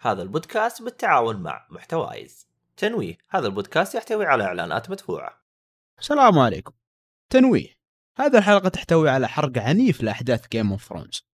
هذا البودكاست بالتعاون مع محتوايز. تنويه هذا البودكاست يحتوي على إعلانات مدفوعة. السلام عليكم. تنويه هذه الحلقة تحتوي على حرق عنيف لأحداث Game of Thrones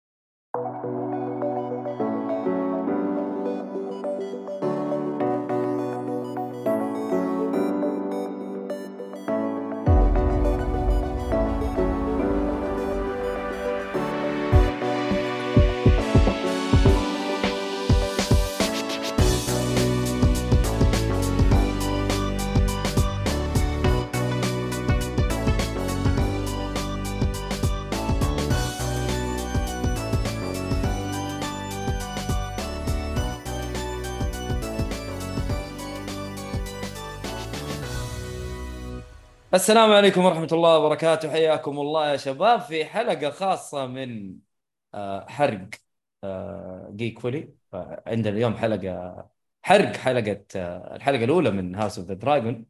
السلام عليكم ورحمة الله وبركاته. حياكم الله يا شباب في حلقة خاصة من آه، حرق جيك فولي عندنا اليوم حلقة حرق حلقة آه، الحلقة الأولى من House of the Dragon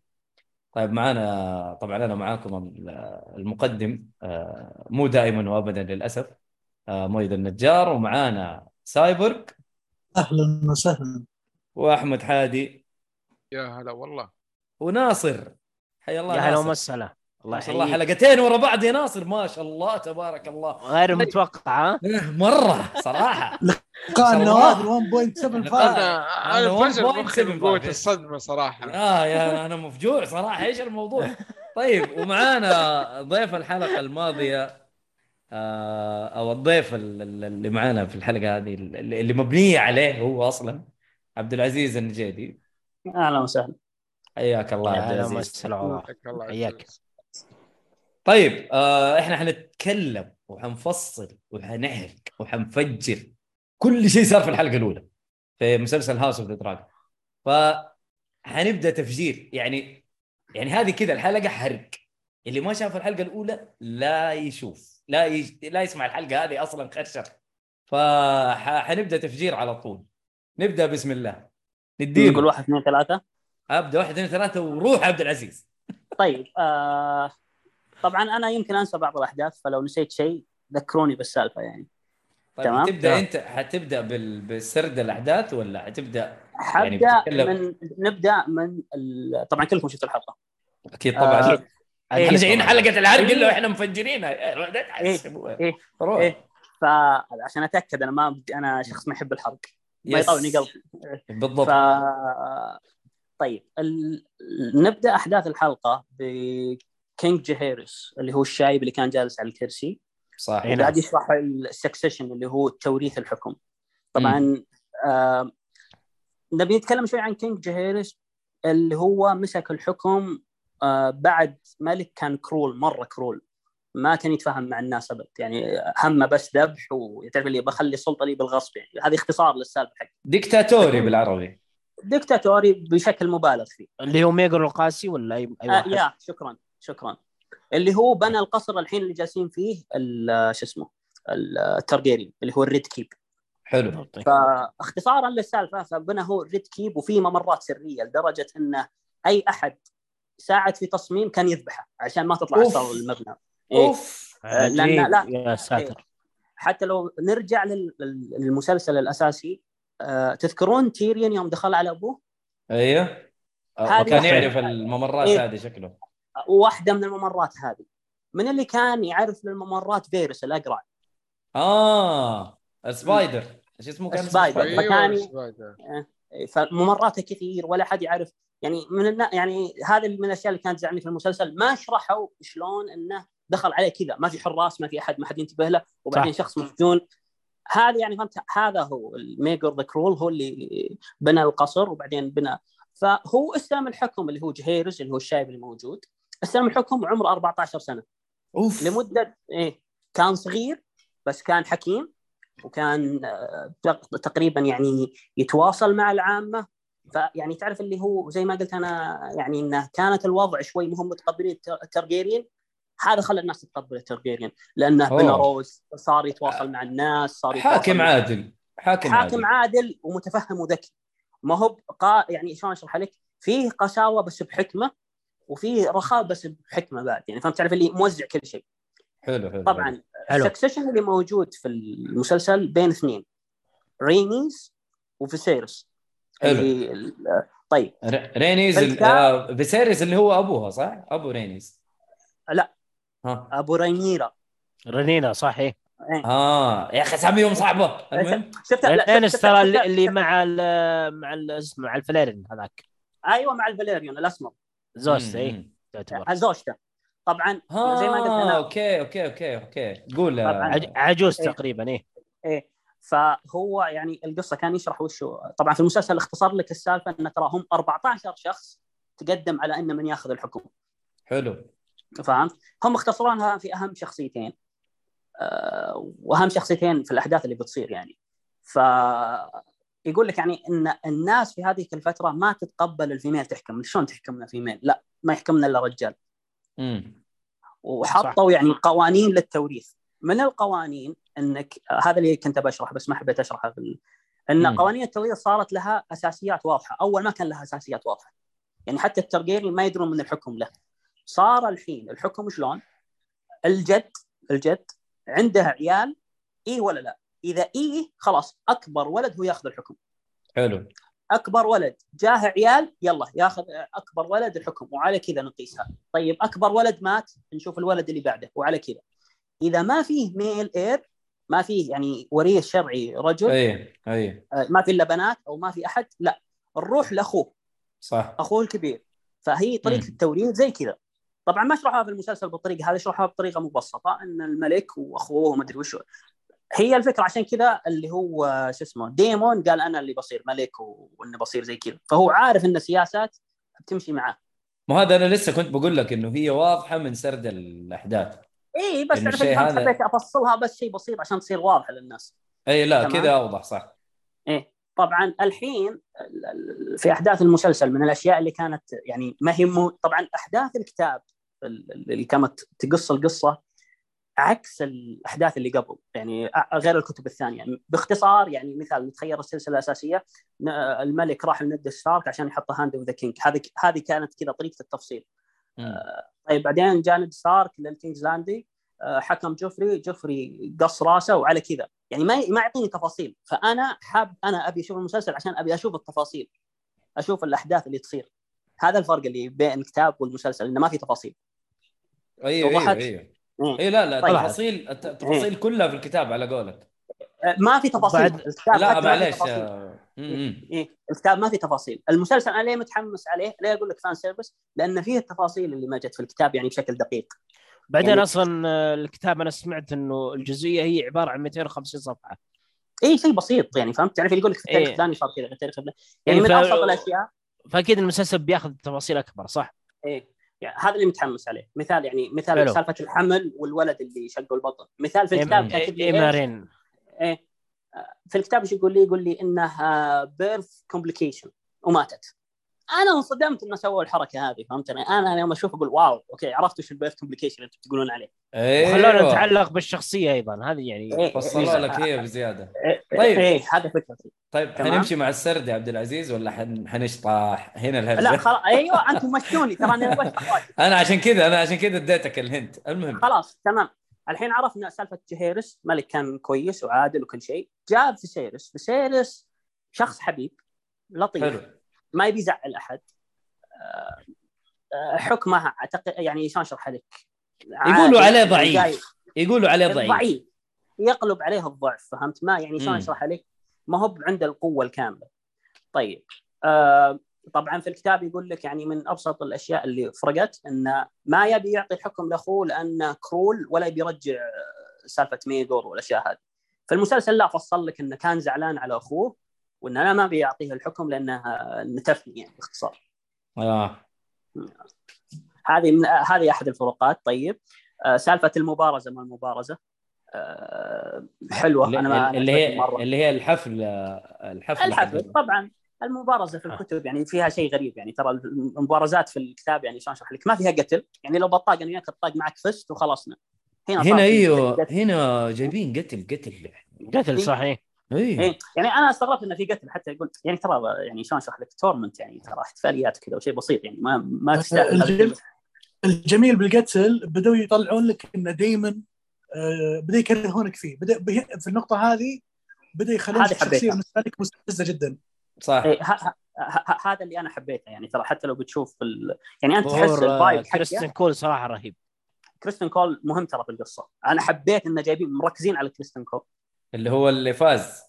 طيب معانا طبعا أنا معاكم المقدم آه، مو دائما وأبدا للأسف مويد النجار ومعانا سايبورغ أهلا وسهلا. وأحمد حادي. يا هلا والله. وناصر. حيا الله يا هلا ناصر. ومسهلا. الله شاء الله يحييك. حلقتين ورا بعض يا ناصر ما شاء الله تبارك الله. غير متوقع ها؟ مرة صراحة. لقاء. النواب 1.75 أنا أنا فشل 1.75 مخي من قوه. الصدمة صراحة. آه يا أنا مفجوع صراحة. إيش الموضوع؟ طيب ومعانا ضيف الحلقة الماضية آه أو الضيف ال- ال- اللي معانا في الحلقة هذه اللي اللي مبنية عليه هو أصلا عبد العزيز النجيدي. أهلا وسهلا. حياك الله يا عبد العزيز. حياك الله حياك. يعزك. طيب آه إحنا حنتكلم وحنفصل وحنحرق وحنفجر. كل شيء صار في الحلقة الأولى في مسلسل House of the Dragon فحنبدا تفجير. يعني يعني هذه كذا الحلقة حرق. اللي ما شاف الحلقة الأولى لا يشوف لا يج... لا يسمع الحلقة هذه أصلا خرشر فحنبدا تفجير على طول. نبدأ بسم الله. نديله نقول واحد اثنين ثلاثة. أبدأ واحد اثنين ثلاثة وروح عبد العزيز طيب آه طبعا أنا يمكن أنسى بعض الأحداث فلو نسيت شيء ذكروني بالسالفة يعني طيب تمام. تبدأ تمام. أنت حتبدأ بال... بسرد الأحداث ولا حتبدأ يعني بتتكلم- من نبدأ من ال... طبعا كلكم شفتوا الحلقة أكيد طبعا آه، إحنا إيه جايين. حلقة العرق إيه. الا وإحنا مفجرينها لا تحسبوا. إيه. روح. إيه. فعشان أتأكد أنا ما بدي أنا شخص ما يحب الحرق ما. يطولني قلبي بالضبط ف طيب ال... نبدأ أحداث الحلقة ب King Jaehaerys اللي هو الشايب اللي كان جالس على الكرسي. صح إيه. وقاعد يشرح ال succession اللي هو توريث الحكم. طبعا آه نبي نتكلم شوي عن King Jaehaerys اللي هو مسك الحكم آه بعد ملك كان cruel مرة cruel. ما كان يتفاهم مع الناس أبد. يعني همه بس ذبح وتعرف اللي بخلي السلطة لي بالغصب يعني. هذه اختصار للسالفة حق. ديكتاتوري بالعربي. ديكتاتوري بشكل مبالغ فيه اللي هو ميجور القاسي ولا اي آه واحد يا شكرا شكرا اللي هو بنى القصر الحين اللي جالسين فيه ال- شو اسمه التارجيريان اللي هو ال Red Keep حلو. فاختصارا للسالفة فبنى هو Red Keep وفي ممرات سرية لدرجة انه أي أحد ساعد في تصميم كان يذبحه عشان ما تطلع. اسرار المبنى إيه. أوف آه،. لا. يا ساتر حتى لو نرجع لل- لل- للمسلسل الأساسي آه، تذكرون تيريون يوم دخل على أبوه أيوه هذه وكان. يعرف الممرات إيه. هذه شكله واحدة من الممرات هذه من اللي كان يعرف للممرات فيروس الأقرع آه Spider إيش اسمه كان Spider. Spider. فكان- Spider. فممراته كثير ولا حد يعرف يعني من النا... يعني هذا من الأشياء اللي كانت تزعلني في المسلسل ما شرحوا شلون إنه دخل عليه كذا ما في حراس ما في أحد ما حد ينتبه له وبعدين صح. شخص مسجون هذا يعني فهمت؟ هذا هو الميجور the cruel هو اللي بنى القصر وبعدين بنى. فهو استلم الحكم اللي هو جهيرز اللي هو الشايب اللي موجود استلم الحكم وعمره 14 سنة. أوف. لمدة إيه كان صغير بس كان حكيم وكان آه، تق- تقريبا يعني يتواصل مع العامة. فيعني تعرف اللي هو زي ما قلت أنا يعني إنه كانت الوضع شوي مهم متقبلين الت- الترجيريان هذا خلى الناس تتقبل الترجيريان لأنه أوه. بنى روز صار يتواصل مع الناس صار يتواصل حاكم مع- عادل حاكم, حاكم عادل عادل ومتفهم وذكي ما هو بقا يعني شلون أشرح لك؟ فيه قساوة بس بحكمة وفيه رخاء بس بحكمة بعد يعني فهمت تعرف اللي موزع كل شيء حلو حلو طبعا حلو. ال succession اللي موجود في المسلسل بين اثنين رينيز وفيسيرس حلو. اللي ال- طيب رينيز آه، فيسيريس اللي هو أبوها صح؟ أبو رينيز لا. ها. أبو رينيرا رنينا صح إيه. إيه. آه يا أخي اساميهم صعبه المهم. شفت شفت- ترى اللي, مع ال مع ال- اسمه مع الفاليريون هذاك. أيوه مع الفاليريون الأسمر. إيه. مم. تعتبر زوجته. طبعا ها زي ما قلت أنا. okay okay okay okay. قول. آه، عجوز إيه. تقريبا إيه. إيه. فهو يعني القصة كان يشرح وش هو. طبعا في المسلسل اختصر لك السالفة إن ترى هم 14 شخص تقدم على ان من ياخذ الحكم. حلو. فهمت؟ هم اختصرونها في أهم شخصيتين. آه، وأهم شخصيتين في الأحداث اللي بتصير يعني. ف يقول لك يعني إن الناس في هذه الفترة ما تتقبل ال female تحكم. شلون تحكمنا female لا ما يحكمنا إلا رجال امم وحطوا يعني قوانين للتوريث. من القوانين؟ إنك هذا اللي كنت بشرح بس ما حبيت أشرحه في. إن مم. قوانين التوريث صارت لها أساسيات واضحة. أول ما كان لها أساسيات واضحة. يعني حتى الترجيري ما يدرون من الحكم له. صار الحين الحكم شلون؟ الجد الجد عنده عيال اي ولا لا؟ إذا اي خلاص أكبر ولد هو ياخذ الحكم. حلو. أكبر ولد جاه عيال يلا ياخذ أكبر ولد الحكم وعلى كذا نقيسها. طيب أكبر ولد مات نشوف الولد اللي بعده وعلى كذا. إذا ما فيه male heir ما فيه يعني وريث شرعي رجل أي أي. آه، ما في إلا بنات أو ما في أحد لا. نروح لأخوه. صح. أخوه الكبير. فهي طريقة. التوريث زي كذا. طبعا ما شرحوها في المسلسل بالطريقة هذه شرحوها بطريقة مبسطة إن الملك وأخوه وما أدري وشو. هي الفكرة عشان كذا اللي هو شو اسمه ديمون قال أنا اللي بصير ملك واني بصير زي كذا. فهو عارف إن السياسات بتمشي معاه. ما هذا أنا لسه كنت بقول لك إنه هي واضحة من سرد الأحداث. إي بس الشيء الفهم هذا- حبيت أفصلها بس شيء بسيط عشان تصير واضحة للناس. إي لا. كذا أوضح صح. إيه طبعا الحين ال- ال- في أحداث المسلسل من الأشياء اللي كانت يعني ما هي مو طبعا أحداث الكتاب ال- ال- اللي كانت تقص القصة عكس الأحداث اللي قبل. يعني غير الكتب الثانية. باختصار يعني مثال نتخيل السلسلة الأساسية الملك راح لنيد ستارك عشان يحط Hand of the King هذه هذه كانت كذا طريقة التفصيل. مم. طيب بعدين جاء نيد ستارك لل King's Landing آه، حكم جوفري جوفري قص راسه وعلى كذا. يعني ما ما يعطيني تفاصيل. فأنا حاب أنا أبي أشوف المسلسل عشان أبي أشوف التفاصيل. أشوف الأحداث اللي تصير. هذا الفرق اللي بين الكتاب والمسلسل إنه ما في تفاصيل. أيوه أيوه وضحت؟ أيوه إيه. اي لا لا طيب. التفاصيل الت- التفاصيل كلها في الكتاب على قولك آه، ما في تفاصيل بعد- الكتاب لا معليش تفاصيل. آه، مم. إيه الكتاب ما في تفاصيل المسلسل أنا ليه متحمس عليه ليه أقول لك fan service لأن فيه التفاصيل اللي ما جت في الكتاب يعني بشكل دقيق بعدين يعني- أصلا آه، الكتاب أنا سمعت إنه الجزئية هي عبارة عن 250 صفحة اي شيء بسيط يعني فهمت تعرف يقول لك في التاريخ إيه. الفلاني صار كذا في التاريخ الفلاني يعني إيه، من ف- أبسط الأشياء فأكيد المسلسل بياخذ تفاصيل أكبر صح؟ إيه يعني هذا اللي متحمس عليه مثال يعني مثال. سالفة الحمل والولد اللي شقوا البطن مثال في إيه- الكتاب إيه- كاتب لي؟ مارين إيه في الكتاب إيش يقول لي؟ يقول لي إنها birth complication وماتت أنا انصدمت إنه سووا الحركة هذه فهمتني؟ أنا يوم أشوف أقول wow okay عرفت وش ال birth complication اللي أنتم تقولون عليه. وخلونا أيوه نتعلق بالشخصية أيضا هذه يعني إيه. فصلوا لك هي بزيادة. إيه طيب. إيه هذا فكرتي. طيب. حنمشي مع السرد يا عبد العزيز ولا حن... حنشطح هنا الهرجة؟ لا خلاص. أيوه أنتم مشوني ترى أنا. أنا عشان كذا أنا عشان كذا اديتك ال hint. المهم. خلاص تمام. الحين عرفنا سالفة جهيرس ملك كان كويس وعادل وكل شيء. جاء فيسيرس. فيسيرس شخص حبيب لطيف. حلو. ما يبي يزعل احد آه، آه، حكمه أعتقد يعني شلون اشرح لك؟ يقولوا عليه ضعيف. يقولوا عليه ضعيف. ضعيف. يقلب عليه الضعف فهمت؟ ما يعني شلون. اشرح لك؟ ما هو عنده القوة الكاملة. طيب آه طبعا في الكتاب يقول لك يعني من أبسط الأشياء اللي فرقت انه ما يبي يعطي الحكم لأخوه لأنه cruel ولا يبي يرجع سالفة ميدور والأشياء هذه. في المسلسل لا فصل لك إنه كان زعلان على أخوه وإن أنا ما ابي يعطيه الحكم لأنه آه، نتفني يعني باختصار. آه. هذه من آه، هذه أحد الفروقات. طيب آه، سالفة المبارزة ما المبارزة؟ آه، حلوة. اللي, أنا ما اللي هي مرة. اللي هي الحفل الحفل الحفل حق- طبعا. المبارزة في الكتب يعني فيها شيء غريب يعني. ترى المبارزات في الكتاب يعني شلون أشرح لك؟ ما فيها قتل. يعني لو بطاق أنا وياك الطاق معك فزت وخلصنا. هنا هنا أيوه. هنا جايبين قتل قتل. قتل صحيح. اي إيه. يعني أنا استغربت إنه في قتل حتى يقول يعني ترى يعني شلون أشرح لك؟ تورمنت يعني ترى احتفاليات كذا وشيء بسيط يعني ما ما تستاهل. هذا الجميل, بالقتل بدأوا يطلعون لك إنه دائما آه، بدأ يكرهونك فيه. بدأ به- في النقطة هذه بدأ يخلون هذه الشخصية. بالنسبة لك مستفزة جدا. صح. إيه، هذا اللي أنا حبيته يعني ترى حتى لو بتشوف ال... يعني أنت تحس آه، ال vibe كريستن حقه كول صراحة رهيب. كريستن كول مهم ترى في القصة أنا حبيت إنه جايبين مركزين على كريستن كول. اللي هو اللي فاز.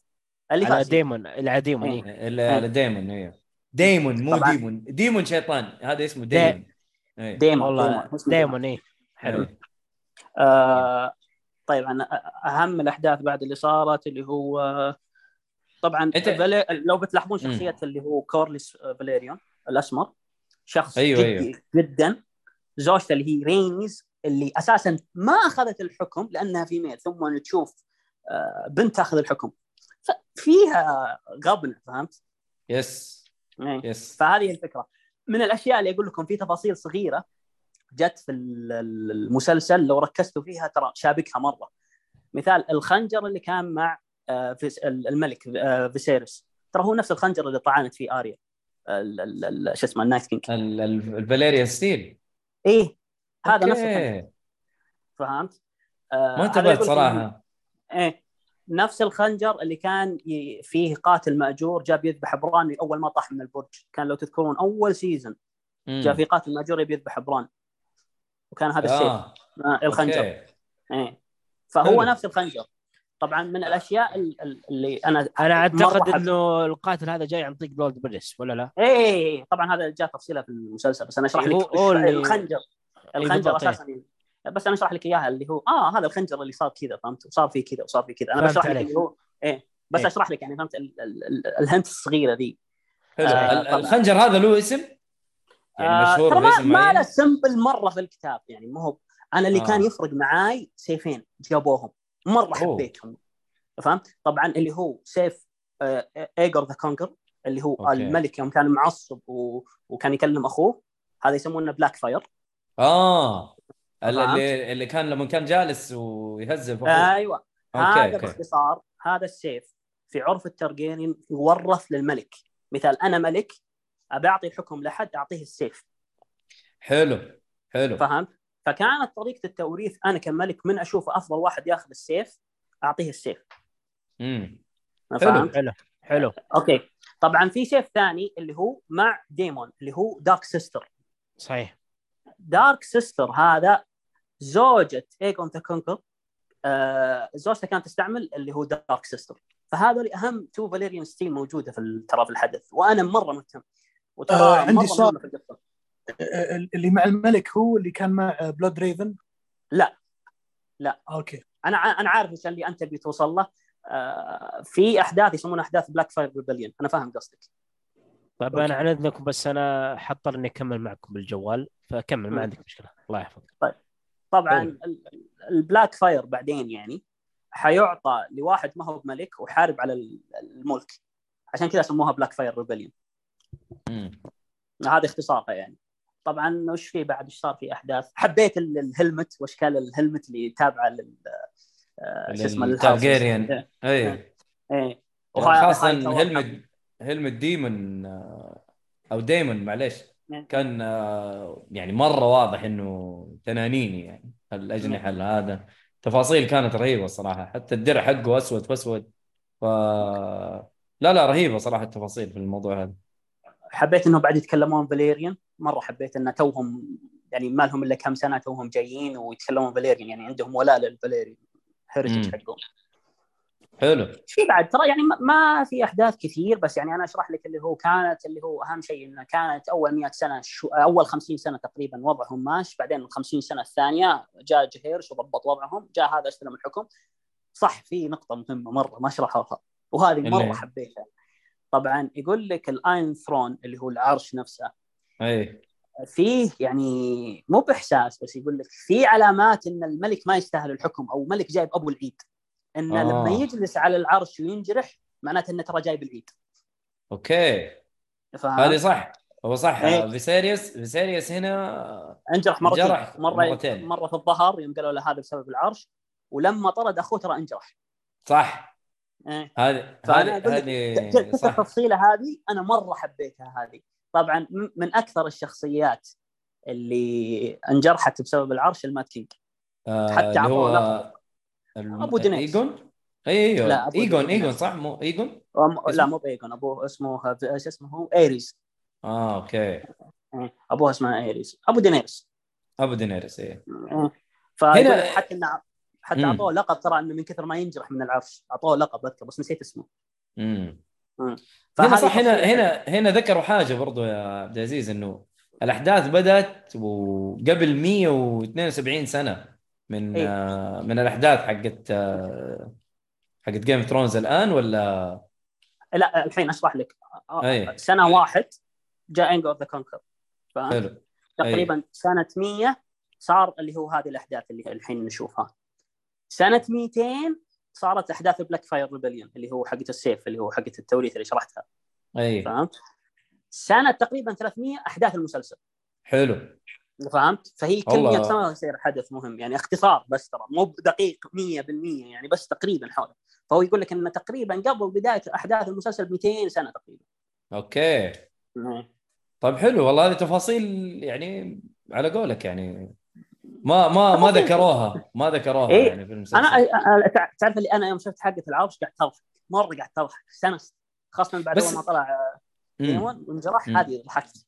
اللي على فاز. ديمون اللي على ديمون إيه. اللي على ديمون أيوه ديمون مو طبعاً. ديمون. ديمون شيطان. هذا اسمه دي- ديمون. ديمون والله ديمون. إيه. حلو. آه طيب أنا أهم الأحداث بعد اللي صارت اللي هو طبعا فالي... لو بتلاحظون. شخصية اللي هو كورليس فاليريون الأسمر شخص أيوه، جدي أيوه. جدا. زوجته اللي هي رينيز اللي أساسا ما أخذت الحكم لأنها female ثم تشوف آه، بنت تاخذ الحكم. فيها غبنة فهمت؟ yes إيه. yes فهذه الفكرة. من الأشياء اللي أقول لكم في تفاصيل صغيرة جت في ال- ال- المسلسل لو ركزتوا فيها ترى شابكها مرة. مثال الخنجر اللي كان مع آه، الملك آه، فيسيريس ترى هو نفس الخنجر اللي طعنت فيه آريا. شو اسمه ال Night King. ال- ال- ال Valyrian steel. إيه هذا نفس. الخنجر. فهمت؟ آه، ما انتبهت صراحة. إيه نفس الخنجر اللي كان ي- فيه قاتل مأجور جاب يذبح بران أول ما طاح من البرج كان لو تذكرون أول season. جاء في قاتل مأجور يبي يذبح بران وكان هذا السيف آه. الخنجر أوكي. إيه فهو حلو. نفس الخنجر طبعا من الأشياء ال- ال- اللي أنا أنا أعتقد إنه القاتل هذا جاي عن طريق لورد بريس ولا لا؟ إيه إيه، إيه، طبعا هذا جاء تفصيله في المسلسل بس أنا أشرح لك اللي- الخنجر الخنجر إيه. أساسا بس أنا أشرح لك إياها اللي هو آه هذا الخنجر اللي صار كذا فهمت وصار فيه كذا وصار فيه كذا أنا بشرح لك. اللي هو إيه بس إيه. أشرح لك يعني فهمت ال- ال- ال- الهنت الصغيرة ذي آه،. الخنجر هذا له اسم؟ يعني آه، مشهور ترى ما, باسم ما معين؟ له سمبل مره في الكتاب يعني ما هو أنا اللي آه. كان يفرق معاي سيفين جابوهم مرة أوه. حبيتهم فهمت طبعا اللي هو سيف آه، Aegon the Conqueror اللي هو أوكي. الملك يوم كان معصب و... وكان يكلم أخوه هذا يسمونه Blackfyre آه؟ اللي اللي كان لما كان جالس أخوه. أيوه. أوكي هذا باختصار هذا السيف في عرف التارجيريان يورث للملك. مثال أنا ملك ابى أعطي الحكم لحد أعطيه السيف. حلو حلو. فهمت؟ فكانت طريقة التوريث أنا كملك من أشوف أفضل واحد ياخذ السيف أعطيه السيف. امم فهمت؟ حلو حلو. أوكي. طبعا في سيف ثاني اللي هو مع ديمون اللي هو Dark Sister. صحيح. Dark Sister هذا زوجة Aegon the Conqueror آه زوجته كانت تستعمل اللي هو Dark Sister فهذا اللي أهم two Valyrian steel موجودة في ترى في الحدث وأنا مرة مهتم وترى آه، عندي مرة سؤال. القصة. آه، اللي مع الملك هو اللي كان مع آه، Bloodraven لا. لا. أوكي. أنا أنا عارف إيش اللي أنت بتوصل له. آه في أحداث يسمونها أحداث Blackfyre Rebellion أنا فاهم قصدك. طيب أنا عن اذنكم بس أنا حضر إني أكمل معكم بالجوال فكمل ما. عندك مشكلة. الله يحفظك. طبعا ال Blackfyre بعدين يعني حيعطى لواحد ما هو بملك وحارب على ال- الملك. عشان كذا سموها Blackfyre Rebellion. هذا اختصارها يعني. طبعا وش في بعد؟ إيش صار في أحداث؟ حبيت ال- ال helmet وأشكال ال helmet اللي تابعة لل آه، شو اسمه. التارجيريان اي إيه. وهاي- خاصة Hightower helmet helmet ديمون آه، أو ديمون معليش. إيه. كان آه، يعني مرة واضح إنه تنانيني يعني الأجنحة هذا. تفاصيل كانت رهيبة الصراحة حتى الدرع حقه أسود فأسود. ف لا لا رهيبة صراحة التفاصيل في الموضوع هذا. حبيت إنهم بعد يتكلمون Valyrian؟ مرة حبيت إن توهم يعني ما لهم إلا كم سنة توهم جايين ويتكلمون Valyrian يعني عندهم ولاء لل Valyrian heritage. حقهم. حلو. في بعد ترى يعني ما- في أحداث كثير بس يعني أنا أشرح لك اللي هو كانت اللي هو أهم شيء إنه كانت أول 100 سنة شو أول 50 سنة تقريبا وضعهم ماشي بعدين ال 50 سنة الثانية جاء جهيرش وضبط وضعهم جاء هذا استلم الحكم. صح في نقطة مهمة مرة ما شرحوها وهذه مرة حبيتها. طبعا يقول لك ال Iron Throne اللي هو العرش نفسه. اي فيه يعني مو بإحساس بس يقول لك في علامات إن الملك ما يستاهل الحكم أو ملك جايب أبو العيد. انه آه. لما يجلس على العرش وينجرح معناته إنه ترى جايب العيد أوكي؟ هذه صح. هو صح. إيه. فيسيريوس فيسيريوس هنا انجرح مرتين انجرح مره مرتين. مرة في الظهر يوم قالوا له هذا بسبب العرش. ولما طرد أخوه ترى انجرح. صح. إيه. هذه هذه هذه التفصيله هذه أنا مرة حبيتها هذه. طبعا من أكثر الشخصيات اللي انجرحت بسبب العرش ال Mad King. آه، حتى اللي هو الم- أبو دينيرس. ايجون اي أيوه لا، أبو ايجون. ايجون صح مو ايجون؟ أم- اسمه؟ لا مو بايجون ابوه اسمه إيش اسمه هو ايريز آه أوكي إيه، ابوها اسمها ايريز أبو دينيرس أبو دينيرس إيه إيه. فيقول هنا- لك حتى إنه حتى. أعطوه لقب ترى إنه من كثر ما ينجرح من العرش أعطوه لقب أذكر بس نسيت اسمه امم هنا صح هنا. هنا هنا ذكروا حاجة برضو يا عبد العزيز إنه الأحداث بدأت وقبل 172 سنة من إيه. آه من الأحداث حقت آه حقت Game of Thrones الآن ولا؟ لا الحين أشرح لك. آه، أي. سنة واحد جاء Aegon the Conqueror تقريبا سنة 100 صار اللي هو هذه الأحداث اللي الحين نشوفها. سنة 200 صارت أحداث Blackfyre Rebellion اللي هو حقت السيف اللي هو حقت التوريث اللي شرحتها. اي فهمت؟ سنة تقريبا 300 أحداث المسلسل. حلو. فهمت؟ فهي كل والله. 100 سنه يصير حدث مهم. يعني اختصار بس ترى مو بدقيق 100% يعني بس تقريبا حوله فهو يقول لك انه تقريبا قبل بداية أحداث المسلسل ب 200 سنة تقريبا. أوكي. طيب حلو والله هذه تفاصيل يعني على قولك يعني. ما ما ما. ذكروها ما ذكروها إيه. يعني في المسلسل. أنا تعرف اللي أنا يوم شفت حقه العرش قاعد اضحك مرة قاعد اضحك استانست خاصة بعد بس- ما طلع. ديمون وانجرح. هذه ضحكت.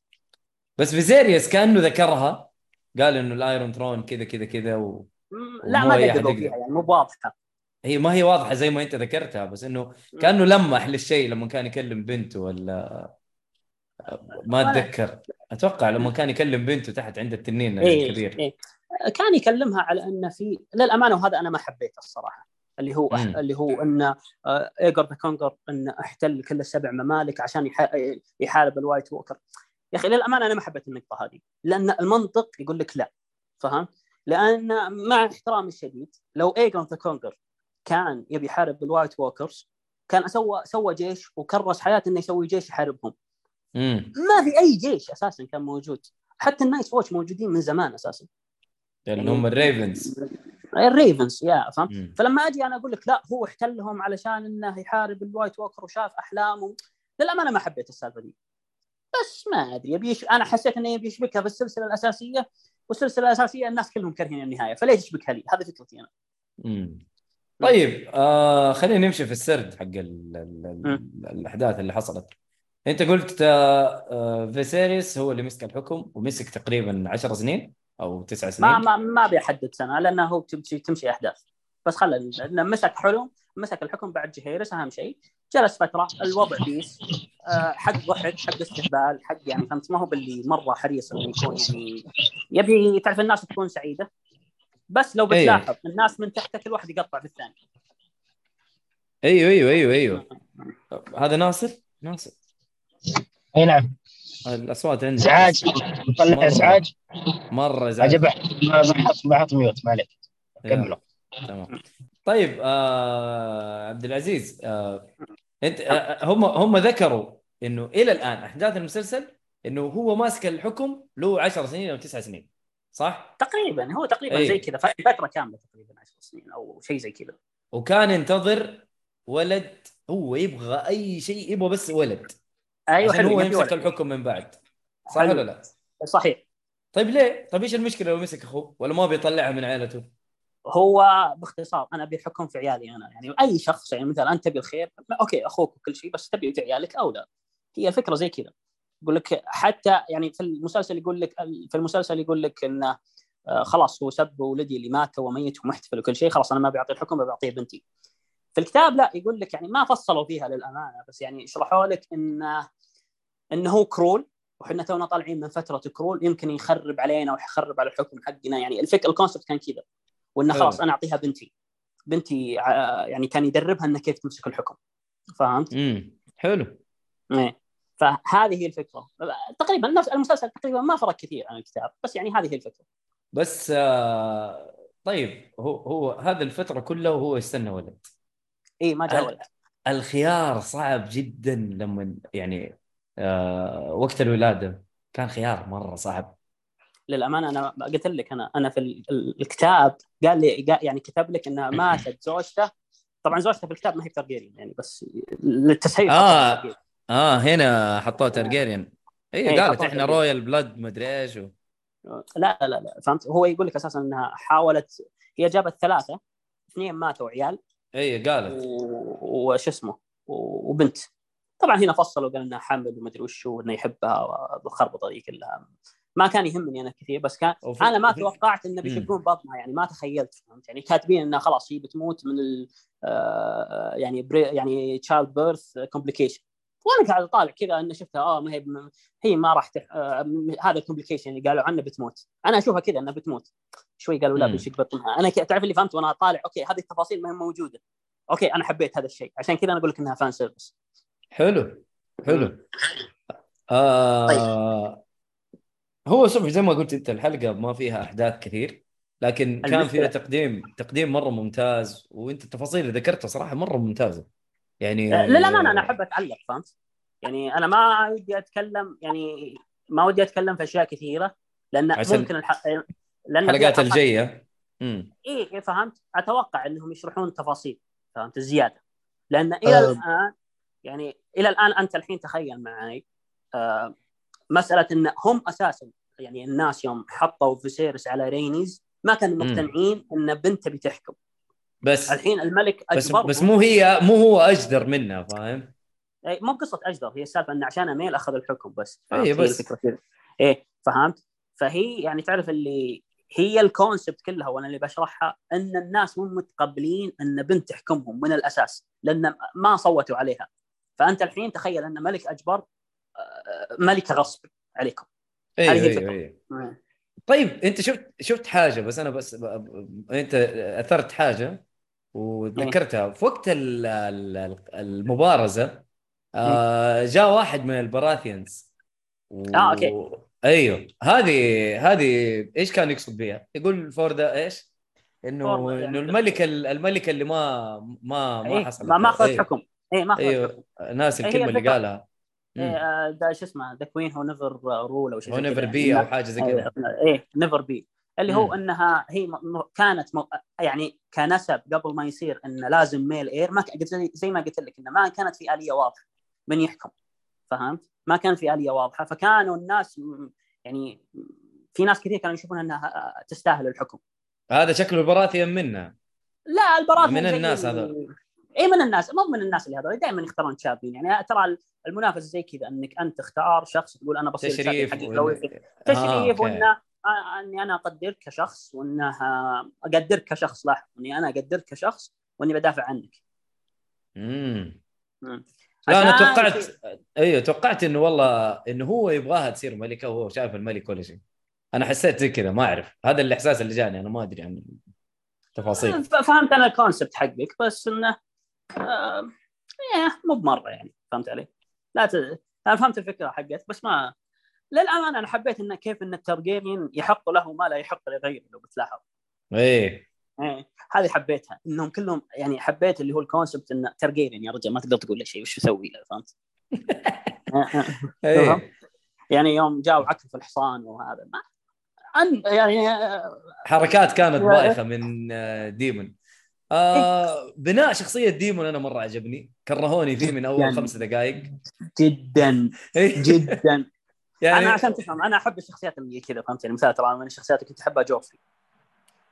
بس فيزيريوس كأنه ذكرها قال إنه ال Iron Throne كذا كذا كذا و... لا ما دققوا يقدر. فيها يعني مو واضحة هي ما هي واضحة زي ما أنت ذكرتها بس إنه كأنه لمح للشيء لما كان يكلم بنته ولا ما أتذكر أتوقع لما كان يكلم بنته تحت عند التنين إيه الكبير إيه. كان يكلمها على أن في للأمانة وهذا أنا ما حبيته الصراحة اللي هو مم. اللي هو إن آه، Aegon the Conqueror انه احتل كل السبع ممالك عشان يح- يحارب ال White Walker يا أخي للأمانة أنا ما حبيت النقطة هذه لأن المنطق يقول لك لا فهم؟ لأن مع احترامي الشديد لو Aegon the Conqueror كان يبي يحارب ال White Walkers كان سوى سوى جيش وكرس حياته إنه يسوي جيش يحاربهم. ما في أي جيش أساسا كان موجود. حتى ال Night's Watch موجودين من زمان أساسا. اللي هم ال ravens. ال ravens يا فهمت. فلما أجي أنا أقول لك لا هو احتلهم علشان إنه يحارب ال White Walker وشاف أحلامه. للأمانة ما حبيت السالفة دي. بس ما أدري يبي يش... أنا حسيت إنه يبي يشبكها في السلسله الأساسية والسلسلة الأساسية الناس كلهم كارهين النهاية فليش يشبكها لي؟ هذه فكرتي أنا. مم. طيب آه خلينا نمشي في السرد حق ال ال ال مم. الأحداث اللي حصلت أنت قلت آه آه فيسيريس هو اللي مسك الحكم ومسك تقريبا 10 سنين أو 9 سنين ما ما ما ابي احدد سنة لأنه هو تمشي تمشي أحداث بس خلى لأنه مسك حلم مسك الحكم بعد جهيرس اهم شيء. جلس فترة الوضع peace. آه، حق ضحك حق استهبال حق يعني فهمت؟ ما هو باللي مرة حريص إنه يكون يعني يبي تعرف الناس تكون سعيدة. بس لو إيه. بتلاحظ الناس من تحت كل واحد يقطع في الثاني أيوه أيوه أيوه أيوه. هذا ناصر؟ ناصر. أي نعم. الأصوات عندك إزعاج. طلع مرة- إزعاج. مرة إزعاج. عجب بحط ميوت ما عليك. كملوا. تمام. طيب آه عبد العزيز آه أنت آه هم هم ذكروا إنه إلى الآن أحداث المسلسل إنه هو ماسك الحكم له 10 سنين أو 9 سنين صح؟ تقريبا هو تقريبا إيه. زي كذا فترة كاملة تقريبا 10 سنين أو شيء زي كذا وكان ينتظر ولد هو يبغى أي شيء يبغى بس ولد أيوه عشان حلو هو يمسك ولد. الحكم من بعد صح. ولا لا؟ صحيح طيب ليه؟ طيب إيش المشكلة لو مسك أخوه ولا ما بيطلعها من عائلته؟ هو باختصار أنا أبي الحكم في عيالي أنا. يعني أي شخص يعني مثلا أنت تبي الخير okay أخوك وكل شيء بس تبي عيالك أو لا. هي الفكرة زي كذا. يقول لك حتى يعني في المسلسل يقول لك في المسلسل يقول لك انه آه، خلاص هو سب ولدي اللي مات وميت ومحتفل وكل شيء خلاص أنا ما بيعطي الحكم بعطيه بنتي. في الكتاب لا يقول لك يعني ما فصلوا فيها للأمانة بس يعني شرحوا لك انه انه هو cruel وحنا تونا طالعين من فترة cruel يمكن يخرب علينا ويخرب على الحكم حقنا. يعني الفكرة ال concept كان كذا. وإنه. خلاص أنا أعطيها بنتي. بنتي ع- يعني كان يدربها انها كيف تمسك الحكم. فهمت؟ امم حلو. إيه. فهذه هي الفكرة. تقريبا نفس المسلسل تقريبا ما فرق كثير عن الكتاب بس يعني هذه هي الفكرة. بس آه طيب هو هو هذه الفترة كلها وهو يستنى ولد. اي ما جاء ولد. الخيار صعب جدا لما يعني آه وقت الولادة كان خيار مرة صعب. للأمانة أنا قلت لك أنا أنا في ال- ال- الكتاب قال لي يعني كتب لك إنها ماتت زوجته. طبعا زوجته في الكتاب ما هي Targaryen يعني بس للتسهيل آه. Targaryen. آه هنا حطوه Targaryen اي إيه، قالت إحنا. royal blood مدري إيش و... لا لا لا فهمت؟ هو يقول لك أساسا إنها حاولت هي جابت ثلاثة اثنين ماتوا عيال. اي قالت. و- وش اسمه؟ وبنت. طبعا هنا فصلوا قال إنها حامل ومدري وش وانه يحبها والخربطه ذي كلها. ما كان يهمني أنا كثير بس كان أنا ما توقعت انه بيشقون بطنها يعني ما تخيلت فهمت؟ يعني كاتبين انها خلاص هي بتموت من ال آه، يعني بري يعني childbirth complication وأنا قاعد أطالع كذا إنه شفتها آه ما هي هي ما راح تح... آه، هذا ال complication اللي قالوا عنه بتموت. أنا أشوفها كذا انها بتموت. شوي قالوا لا. بيشق بطنها. أنا ك- تعرف اللي فهمت وأنا أطالع okay هذه التفاصيل ما هي موجودة. okay أنا حبيت هذا الشيء. عشان كذا أنا أقول لك إنها fan service حلو. حلو. آه هو شوف زي ما قلت أنت الحلقة ما فيها أحداث كثير لكن كان فيها تقديم تقديم مرة ممتاز وأنت التفاصيل اللي ذكرتها صراحة مرة ممتازة يعني آه، للامانه أنا أحب أتعلق فهمت؟ يعني أنا ما ودي أتكلم يعني ما ودي أتكلم في أشياء كثيرة لأن عشان ممكن الح... لأن الحلقات الجاية امم إيه إيه، فهمت؟ أتوقع إنهم يشرحون تفاصيل فهمت الزياده لأن إلى أه. الآن يعني إلى الآن أنت الحين تخيل معي آه مسألة إن هم أساسا يعني الناس يوم حطوا فيسيرس على رينيز ما كانوا. مقتنعين إن بنته بتحكم بس الحين الملك بس اجبرهم بس مو هي مو هو أجدر منها فاهم؟ إيه، مو قصه اجدر هي السالفة إن عشان a male أخذ الحكم بس؟ هي بس. الفكرة كذا إيه فهمت فهي يعني تعرف اللي هي الكونسبت كلها وأنا اللي بشرحها إن الناس مو متقبلين إن بنت تحكمهم من الأساس لأن ما صوتوا عليها فأنت الحين تخيل إن ملك أجبر ملكه غصب عليكم هذه هي أيوه الفكرة. أيوه طيب أنت شفت شفت حاجة بس أنا بس. أنت أثرت حاجة وتذكرتها في وقت ال- ال- المبارزة آه جاء واحد من البراثيانز و... آه، okay. أيوه هذه هذه إيش كان يقصد بها؟ يقول for the إيش؟ إنه يعني- انه الملكه الملكه اللي ما ما ما إيه، حصلت ما ما اخذت أيوه. حكم إيه ما اخذت أيوه حكم ناس الكلمة اللي. قالها إيه، ده شو اسمه the queen who never rule أو شيء who never. be أو حاجة زي كذا إيه never be اللي هو مم. إنها هي كانت م... يعني concept قبل ما يصير انه لازم male heir ما. زي- ما قلت لك إنه ما كانت في آلية واضحة من يحكم فهمت؟ ما كان في آلية واضحة فكانوا الناس يعني في ناس كثير كانوا يشوفون إنها تستاهل الحكم هذا شكله البراثيان منها لا البراثيم من الناس ال- هذول. اي من الناس مو من الناس اللي هذول دائما يختارون شابين. يعني ترى المنافسه زي كذا إنك أنت تختار شخص تقول أنا بصير تشريف وال- آه، تشريف أوكي. وإنه آه، إني أنا اقدرك كشخص وإنه آه، اقدرك كشخص لاحظ إني أنا اقدرك كشخص وإني بدافع عنك. امم مم. لا أنا توقعت شيء- أيوه توقعت إنه والله إنه هو يبغاها تصير ملكه وهو شايف الملك ولا شيء. أنا حسيت زي كذا ما أعرف. هذا الإحساس اللي جاني أنا ما أدري عن التفاصيل. ف- فهمت أنا الكونسبت حقك بس إنه آه، إيه، مو بمرة يعني فهمت علي؟ لا ت... أنا فهمت الفكرة حقت بس ما للامانه أنا حبيت انه كيف إن الترجيريان يحق له ما لا يحق لغيره لو بتلاحظ. إيه. إيه هذه حبيتها إنهم كلهم يعني حبيت اللي هو ال concept انه Targaryen يا رجال ما تقدر تقول له شيء وش يسوي له فهمت؟ إيه يعني يوم جاوا عكف الحصان وهذا ما أن يعني آه، حركات كانت بايخة من آه، ديمون آه بناء شخصية ديمون أنا مرة عجبني. كرهوني فيه من أول يعني- خمس دقائق جدا. جدا. يعني أنا عشان تفهم أنا أحب الشخصيات اللي كذا فهمت يعني؟ مثلا ترى من الشخصيات اللي كنت أحبها جوفري.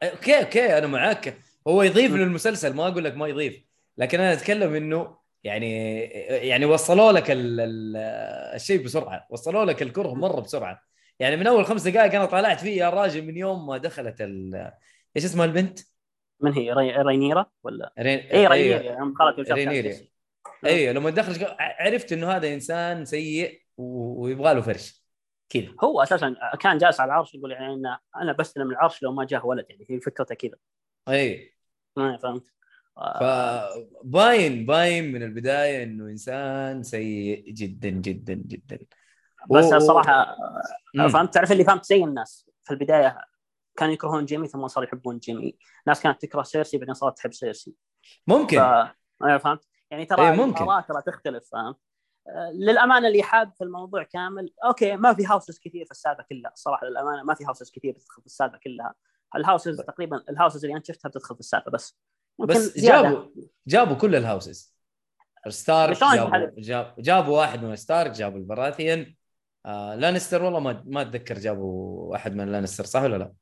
okay okay أنا معاك. هو يضيف للمسلسل ما أقول لك ما يضيف. لكن أنا أتكلم إنه يعني يعني وصلوا لك ال ال الشيء بسرعة. وصلوا لك الكره مرة بسرعة. يعني من أول خمس دقائق أنا طالعت فيه يا راجل من يوم ما دخلت إيش اسمها البنت؟ من هي؟ ري... رينيرا ولا؟ رين... اي رينيرا يوم وشافت رينيرا. أيوه لما دخل عرفت إنه هذا إنسان سيء ويبغى له فرش. كذا. هو أساسا كان جالس على العرش يقول يعني إن أنا بستلم العرش لو ما جاه ولد يعني هي فكرته كذا. اي ما فهمت. آه، فباين باين من البداية إنه إنسان سيء جدا جدا جدا. بس و- صراحة مم. فهمت؟ تعرف اللي فهمت زي الناس في البداية كانوا يكرهون جيمي ثم صاروا يحبون جيمي. ناس كانت تكره سيرسي بعدين صارت تحب سيرسي. ممكن. ف... أيوة فهمت؟ يعني ترى إيه، ممكن. ترى تختلف فهمت؟ آه، للأمانة اللي حاب في الموضوع كامل okay ما في houses كثير في السالفه كلها الصراحه للأمانة ما في houses كثير بتدخل في السالفه كلها. ال houses تقريبا ال houses اللي أنت شفتها بتدخل في السالفه بس. بس زيادة. جابوا جابوا كل ال houses ستارك جابوا محل- جاب جابوا واحد من ستارك جابوا ال Baratheon. آه لانستر والله ما ما أتذكر جابوا واحد من لانستر صح ولا لا؟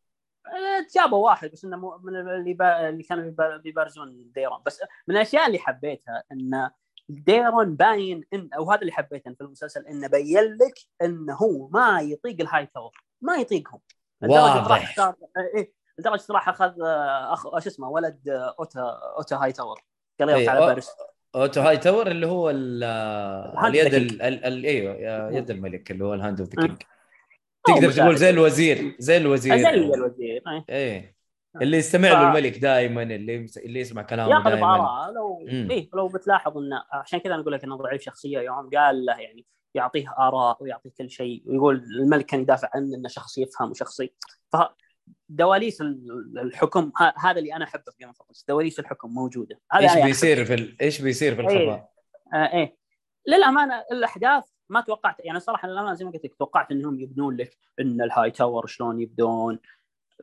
جابوا واحد بس إنه من اللي با... اللي كانوا بيبا- بيبارزون ديرون. بس من الأشياء اللي حبيتها إن ديمون باين إن أو هذا اللي حبيته في المسلسل إنه بين لك انه هو ما يطيق الهاي تاور ما يطيقهم. واضح. راح اختار إيه لدرجة راح أخذ أخ شو اسمه ولد أوتا أوتا هاي تاور قال إيه، يلا تعال أو- بارس اوتو هاي تاور اللي هو ال- اليد ال- ال- ال- إيوه يد الملك اللي هو ال Hand of the. King تقدر. تقول زي الوزير زي الوزير زي الوزير إيه. إيه اللي يستمع ف- له الملك دائما اللي يمس- اللي يسمع كلامه ياخذ دائما باراء لو. إيه لو بتلاحظ انه عشان كذا أنا أقول لك إنه ضعيف شخصية يوم قال له يعني يعطيه آراء ويعطيه كل شيء ويقول الملك كان يدافع عنه إنه شخص يفهم وشخصي ف دواليس ال- الحكم ه- هذا اللي أنا أحبه في Game of دواليس الحكم موجودة هذا إيش يعني بيصير في ال... إيش بيصير في إيه. الخفاء؟ آه إيه للأمانة الأحداث ما توقعت يعني صراحة للامانه زي ما قلت لك توقعت إنهم يبنون لك إن الهاي تاور شلون يبدون.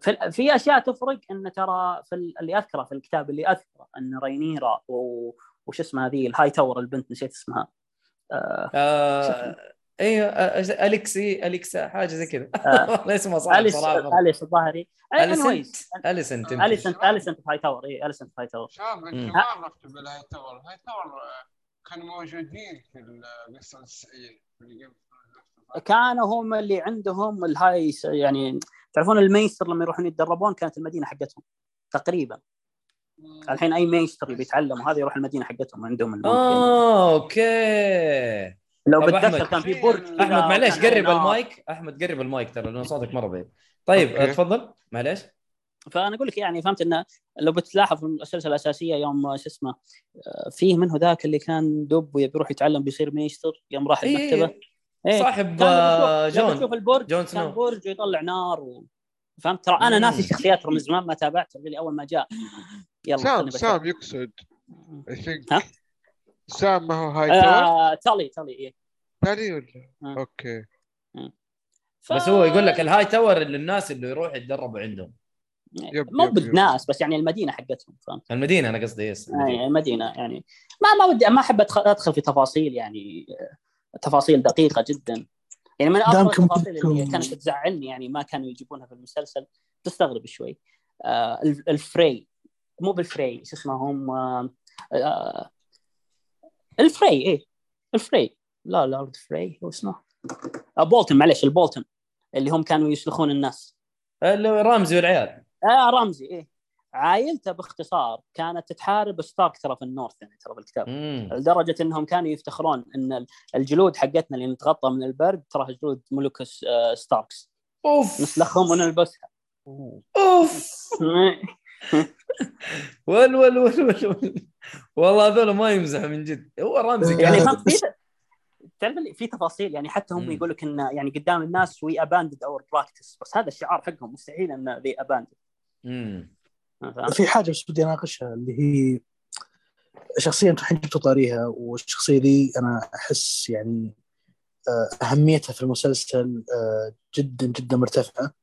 في, في أشياء تفرق إن ترى في ال- اللي أذكره في الكتاب اللي أذكره إن رينيرا و... وش اسمها هذه الهاي تاور البنت نسيت اسمها. آه آه... أيوه آه، أليكسي أليكسا حاجة زي كذا. آه. والله اسمها صعب صراحة أليس الظاهري. أليسنت أليسنت يمكن. أليسنت أليسنت هاي تاور اي أليسنت هاي تاور. أنتم ما عرفتوا بالهاي تاور. الهاي تاور آه، كانوا موجودين في القصة ال Game كانوا هم اللي عندهم الهاي يعني تعرفون ال maester لما يروحون يتدربون كانت المدينة حقتهم تقريبا الحين أي maester يبي يتعلم وهذا يروح المدينة حقتهم عندهم. آه okay لو طب بتذكر. كان في برج أحمد معليش قرب. المايك أحمد قرب المايك ترى لأنه صوتك مره بعيد طيب okay. تفضل معليش فأنا أقول لك يعني فهمت إنه لو بتلاحظ في السلسلة الأساسية يوم شو اسمه آه، فيه منه ذاك اللي كان دب ويبي يروح يتعلم بيصير maester يوم راح إيه، المكتبة. إيه، صاحب كان آه، جون. تشوف البرج جون كان برج ويطلع نار و... فهمت؟ ترى أنا. ناسي الشخصيات من زمان ما تابعت اللي أول ما جاء. يلا سام. سام يقصد I think ها؟ سام ما هو هاي تاور آه، تالي تالي إيه. ثاني ولا؟ آه. okay. ف... بس هو يقول لك الهاي تاور اللي الناس اللي يروحوا يتدربوا عندهم. yep مو yep yep. بالناس بس يعني المدينة حقتهم فهمت؟ المدينة أنا قصدي yes يعني المدينة. يعني ما ما ودي ما أحب أدخل, أدخل في تفاصيل يعني آه، تفاصيل دقيقة جدا. يعني من أفضل التفاصيل اللي كانت تزعلني يعني ما كانوا يجيبونها في المسلسل. تستغرب شوي. آه الف- الفري مو بالفري شو اسمه هم؟ آه آه الفري إيه الفري. لا لورد فري هو اسمه؟ آه بولتن معلش البولتن اللي هم كانوا يسلخون الناس. اللي هو رامزي والعيال. آه رمزي إيه. عائلته باختصار كانت تحارب ستارك ترى في ال North يعني ترى في الكتاب. مم. لدرجة إنهم كانوا يفتخرون إن الجلود حقتنا اللي نتغطى من البرد تراها جلود ملوك آه، ستاركس. أوف. نسلخهم ونلبسها. أوف. ول ول ول ول ول. والله هذول ما يمزحوا من جد. هو رامزي يعني كان. فهمت في تعرف اللي- في تفاصيل؟ يعني حتى هم. يقول لك انه يعني قدام الناس we abandoned our practice بس هذا الشعار حقهم مستحيل انه they abandoned مم. في حاجة بس بدي أناقشها اللي هي شخصيا أنتم الحين جبتوا طاريها والشخصية دي أنا أحس يعني آه، أهميتها في المسلسل آه، جدا جدا مرتفعة.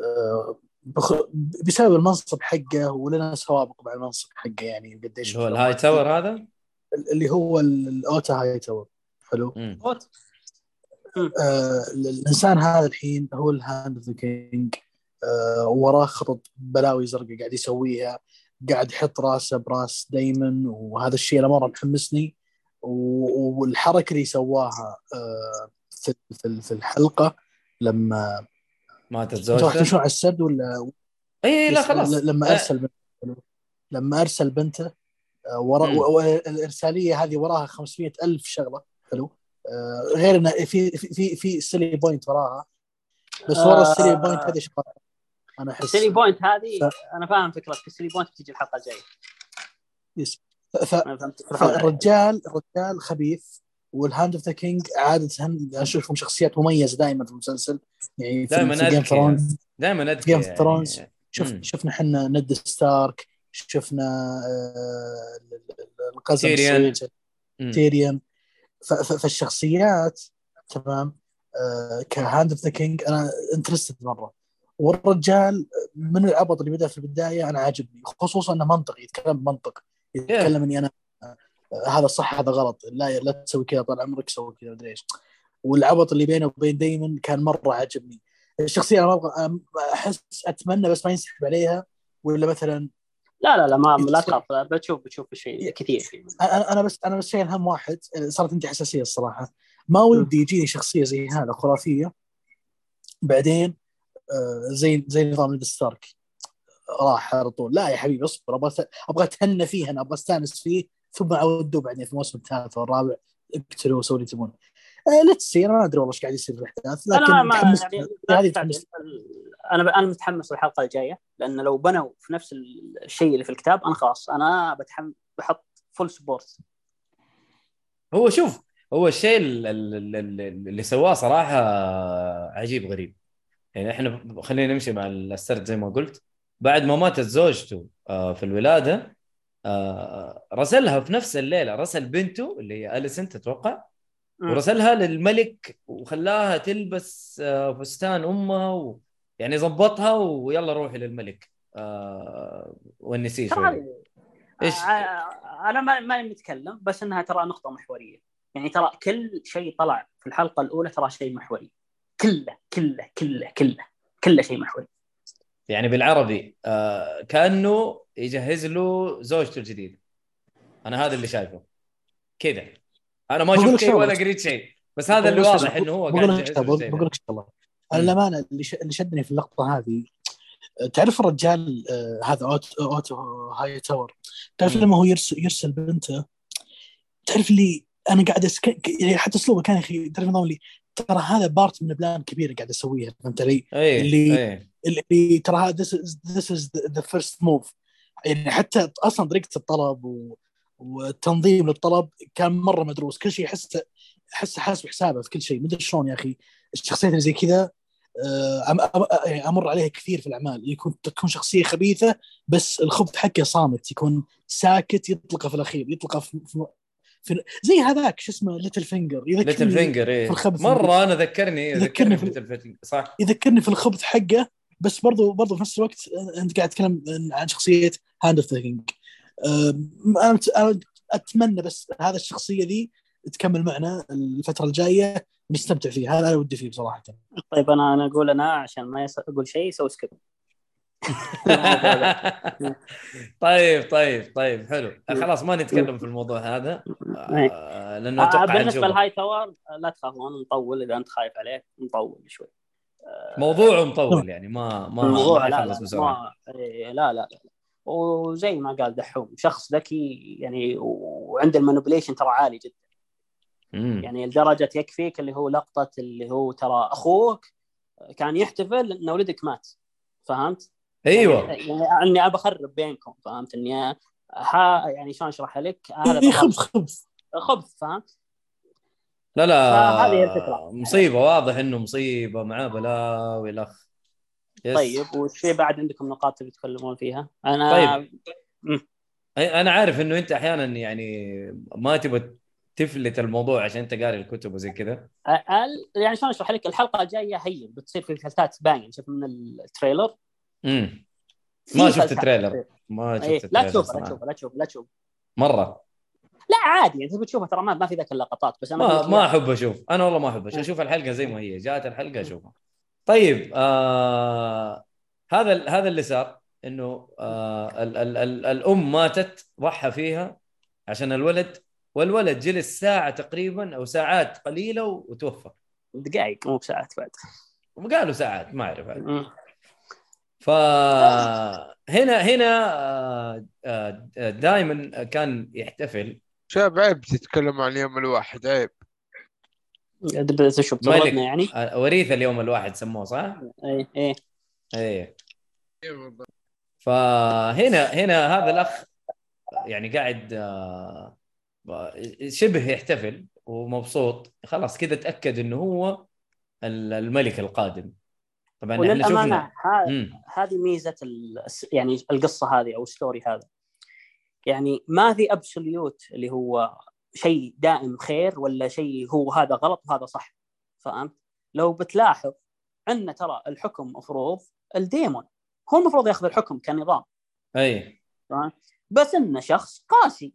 آه، بخ- بسبب المنصب حقه ولنا سوابق مع المنصب حقه يعني قديش هو الهاي تاور هذا؟ اللي هو ال- الأوتا هاي تاور. حلو. آه الإنسان هذا الحين هو ال Hand of the King. وراه خطط بلاوي زرقاء قاعد يسويها قاعد يحط راسه براس دايمن وهذا الشيء أنا مرة محمسني. والحركة اللي سواها آه في في في الحلقة لما ماتت أنتوا راح زوجته؟ تمشون على السد ولا اي إيه، لا خلاص. لما آه، أرسل بنته لما أرسل بنته آه، ورا الإرسالية هذه وراها 500 ألف شغلة حلو. آه، غير إنه في في في في selling point وراها بس ورا آه. ال selling point هذه شغلة. أنا أحس السيلي بوينت هذه ف- أنا فاهم فكرتك ال selling point بتجي الحلقة الجاية yes. ف-. فالرجال الرجال خبيث وال Hand of the King عادة أشوفهم شخصيات مميزة دائما في المسلسل يعني في, دائما في Game. Thrones دائما أذكى of Thrones. شوف مم. شفنا إحنا ند ستارك شفنا القزم ف- ف- فالشخصيات تمام ك Hand of the King أنا interested مرة والرجال من العبط اللي بدأ في البداية؟ أنا عاجبني خصوصا إنه منطقي يتكلم بمنطق يتكلم اني أنا آه، هذا صح هذا غلط لا لا تسوي كذا طال عمرك سوي كذا مدري إيش. والعبط اللي بينه وبين دايمن كان مرة عاجبني. الشخصية أنا ما أبغى أحس أتمنى بس ما ينسحب عليها ولا مثلا لا لا لا ما لا تخاف بتشوف بتشوف شيء كثير. فيه أنا أنا بس أنا بس شايل هم واحد صارت عندي حساسية الصراحة. ما ودي يجيني شخصية زي هذا خرافية. بعدين زي زي نظام نيد ستارك راح على طول. لا يا حبيبي اصبر. أبغى أبغى أتهنى فيه أنا أبغى أستانس فيه ثم اودوه بعدين في الموسم الثالث والرابع اقتلوا وسووا اللي تبون let's see أنا ما أدري والله إيش قاعد يصير في الأحداث لكن أنا ما يعني هذه هذه تحمست أنا أنا متحمس للحلقة الجاية لأن لو بنوا في نفس الشيء اللي في الكتاب أنا خلاص أنا بتحم بحط full support هو شوف هو الشيء ال- ال- ال- اللي سواه صراحة عجيب غريب. يعني إحنا خلينا نمشي مع السرد زي ما قلت. بعد ما ماتت زوجته آه، في الولادة آه، رسلها في نفس الليلة رسل بنته اللي هي أليسن تتوقع؟ ورسلها للملك وخلاها تلبس آه، فستان أمها و... يعني ظبطها ويلا روحي للملك. ونسيه شوي. إيش؟ أنا ما ماني متكلم بس إنها ترى نقطة محورية. يعني ترى كل شيء طلع في الحلقة الأولى ترى شيء محوري. كله كله كله كله كله شيء محوري. يعني بالعربي آه كأنه يجهز له زوجته الجديده أنا هذا اللي شايفه. كذا. أنا ما شفت شيء. ولا قريت شيء. بس هذا اللي واضح إنه هو قاعد بقول لك بقول. لك شغلة. أنا الأمانة اللي شدني في اللقطة هذه تعرف الرجال آه، هذا اوتو, أوتو هايتاور. تعرف. لما هو يرسل يرسل بنته تعرف اللي أنا قاعد أسك... يعني حتى أسلوبه كان يا أخي تعرف اللي ترى هذا part من plan كبيرة قاعد أسويها فهمت علي؟ إيه اللي- إيه. اللي ترى هذا this is, this is the, the first move. يعني حتى أصلا طريقة الطلب و... والتنظيم للطلب كان مرة مدروس. كل شيء احس احس حاسب حسابه في كل شيء. مدري شلون يا أخي؟ الشخصيات اللي زي كذا آه، يعني أمر عليها كثير في الأعمال. يكون تكون شخصية خبيثة بس الخبث حقه صامت. يكون ساكت يطلقه في الأخير يطلقه في, في, زي هذاك شو اسمه ليتل فينجر ليتل فينجر إيه. في الخبث. مرة أنا ذكرني يذكرني ذكرني في- بليتل فينجر صح؟ يذكرني في الخبث حقه بس برضو برضو في نفس الوقت أنت قاعد تتكلم عن شخصية Hand of the King أنا أتمنى بس هذا الشخصية ذي تكمل معنا الفترة الجاية ونستمتع فيها. هذا أنا ودي فيه بصراحة. طيب أنا أنا أقول أنا عشان ما يس- أقول شيء سوي skip طيب طيب طيب حلو. خلاص ما نتكلم في الموضوع هذا. آه، لأنه آه، أتوقع بالنسبة. لهاي تاور آه، لا تخافون نطول إذا أنت خايف عليه نطول شوي. موضوعه مطول يعني ما ما الموضوع لا لا, ما إيه، لا لا لا. وزي ما قال دحوم شخص ذكي يعني وعنده المانيبيوليشن ترى عالي جدا. مم. يعني لدرجة يكفيك اللي هو لقطة اللي هو ترى أخوك كان يحتفل إن ولدك مات. فهمت؟ أيوه يعني, يعني إني ابى أخرب بينكم فهمت إني ها يعني شلون أشرح لك هذا خبث خبث خبث فهمت؟ لا لا فهذه هي الفكرة. مصيبة واضح إنه مصيبة معاه بلاوي الأخ. طيب وش في بعد عندكم نقاط تبي تتكلمون فيها؟ أنا طيب. أنا عارف إنه أنت أحيانا يعني ما تبغى تفلت الموضوع عشان أنت قاري الكتب وزي كذا يعني شلون أشرح لك الحلقة الجاية هي بتصير في فلتات باين شوف من ال trailer امم ما شفت ال trailer. ما شفت إيه، ال trailer لا تشوفها لا. تشوفها لا تشوفها لا مرة. لا عادي أنت تبي تشوفها ترى ما, ما في ذاك اللقطات بس أنا ما ما إياها. أحب أشوف. أنا والله ما أحب أشوف. أشوف الحلقة زي ما هي. جاءت الحلقة أشوفها. طيب آه هذا هذا اللي صار إنه آه ال ال ال الأم ماتت ضحى فيها عشان الولد والولد جلس ساعة تقريبا أو ساعات قليلة وتوفى. دقائق مو بساعات بعد. وقالوا ساعات ما أعرف. فهنا هنا دائما كان يحتفل. شاب عيب تتكلم عن اليوم الواحد عيب. ملك. تضربنا يعني. آه، وريث اليوم الواحد سموه صح؟ إيه إيه. إيه. إيه بالضبط. فهنا هنا هذا الأخ يعني قاعد آه، شبه يحتفل ومبسوط. خلاص كذا تأكد إنه هو ال- الملك القادم. طبعا وللأمانة مم. هذه ميزة يعني القصة هذه أو ال story هذا يعني ما في absolute اللي هو شيء دائم خير ولا شيء هو هذا غلط وهذا صح فهمت؟ لو بتلاحظ ان ترى الحكم مفروض الديمون هو المفروض ياخذ الحكم كنظام أي بس إنه شخص قاسي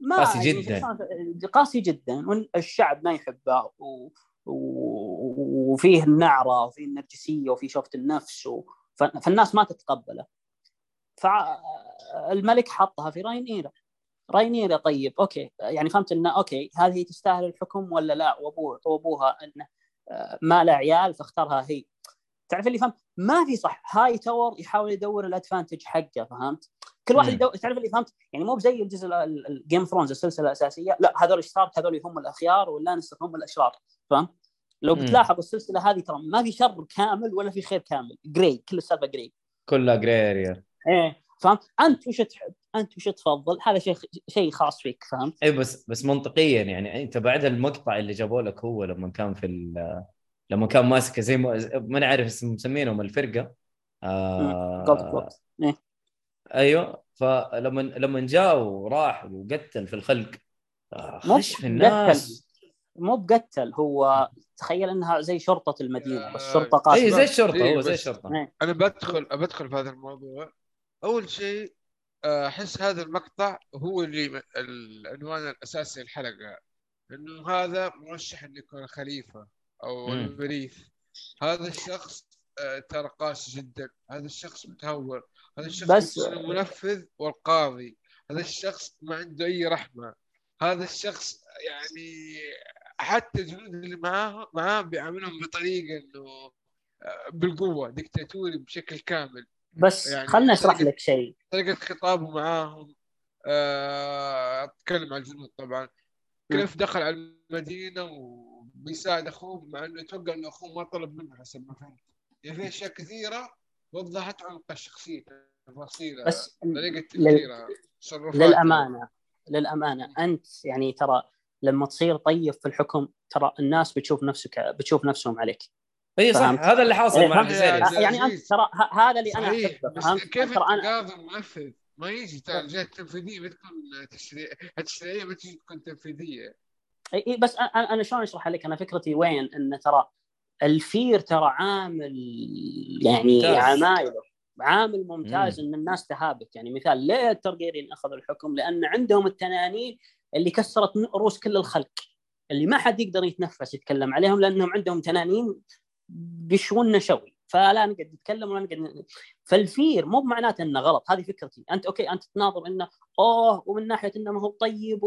ما قاسي يعني جداً. قاسي جدا والشعب ما يحبه و... و... وفيه النعرة وفيه النرجسية وفيه شوفة النفس و... فالناس ما تتقبله. فالملك حطها في راينيرا. راينيرا طيب أوكي. يعني فهمت إنه أوكي هذه تستاهل الحكم ولا لا؟ وابوه وأبوها إنه آه، ما له عيال فاختارها هي. تعرف اللي فهمت ما في صح. هايتاور يحاول يدور ال advantage حقه فهمت؟ كل واحد. يدور تعرف اللي فهمت؟ يعني مو بزي الجزء ال Game Thrones السلسلة الأساسية. لا هذول ستارك هذول هم الأخيار واللانستر هم الأشرار فاهم لو. بتلاحظ السلسلة هذه ترى ما في شر كامل ولا في خير كامل. جراي كل السالفة جراي كلها جري اريا إيه فهمت؟ أنت وش تحب أنت وش تفضل؟ هذا شيء شيء خاص فيك فهمت؟ اي بس بس منطقيا يعني. أنت بعد المقطع اللي جابوا لك هو لما كان في لما كان ماسكه زي ما ما نعرف اسم مسمينهم الفرقة. آه كلوبس إيه. أيوه. فلما لما جاء وراح وقتل في الخلق آه، خش في الناس. مو بقتل هو تخيل إنها زي شرطة المدينة بس شرطة اي قاسمه زي الشرطة إيه، هو زي الشرطة. إيه. أنا بدخل بدخل في هذا الموضوع. أول شيء آه، أحس هذا المقطع هو اللي العنوان الأساسي للحلقة. إنه هذا مرشح إنه يكون خليفة أو مم. الوريث هذا الشخص آه، ترى قاسي جدا. هذا الشخص متهور. هذا الشخص بس المنفذ والقاضي. هذا الشخص ما عنده أي رحمة. هذا الشخص يعني حتى الجنود اللي معاه معاه بيعاملهم بطريقة إنه آه، بالقوة ديكتاتوري بشكل كامل. بس يعني خلنا أشرح لك شيء. طريقة خطابه معاهم آه، أتكلم عن الجنود طبعا. كيف دخل على المدينة وبيساعد أخوه مع إنه يتوقع إنه أخوه ما طلب منه حسب ما فهمت يعني في أشياء كثيرة وضحت عمق الشخصية تفاصيلها بس طريقة لل- تفكيرها تصرفاتها للأمانة للأمانة. أنت يعني ترى لما تصير طيب في الحكم ترى الناس بتشوف نفسك بتشوف نفسهم عليك. اي صح. فهمت. هذا اللي حاصل إيه، مع يا يعني أنت. ترى ه- هذا اللي أنا أحبه فهمت؟ كيف ترى أنا القاضي المنفذ ما يجي ترى الجهة التنفيذية بتكون تشريع التشريعية ما تجي تكون تنفيذية. اي إي، بس أنا أنا شلون أشرح لك؟ أنا فكرتي وين؟ إن ترى ال fear ترى عامل يعني ممتاز. عمايله عامل ممتاز مم. إن الناس تهابت يعني مثال ليه التارجيريين أخذوا الحكم؟ لأن عندهم التنانين اللي كسرت رؤوس كل الخلق اللي ما حد يقدر يتنفس يتكلم عليهم لأنهم عندهم تنانين بيشونا شوي فلا نقعد نتكلم ولا نقعد فال fear مو بمعناته إنه غلط هذه فكرتي. أنت أوكي أنت تناظر إنه أوه ومن ناحية إنه ما هو طيب.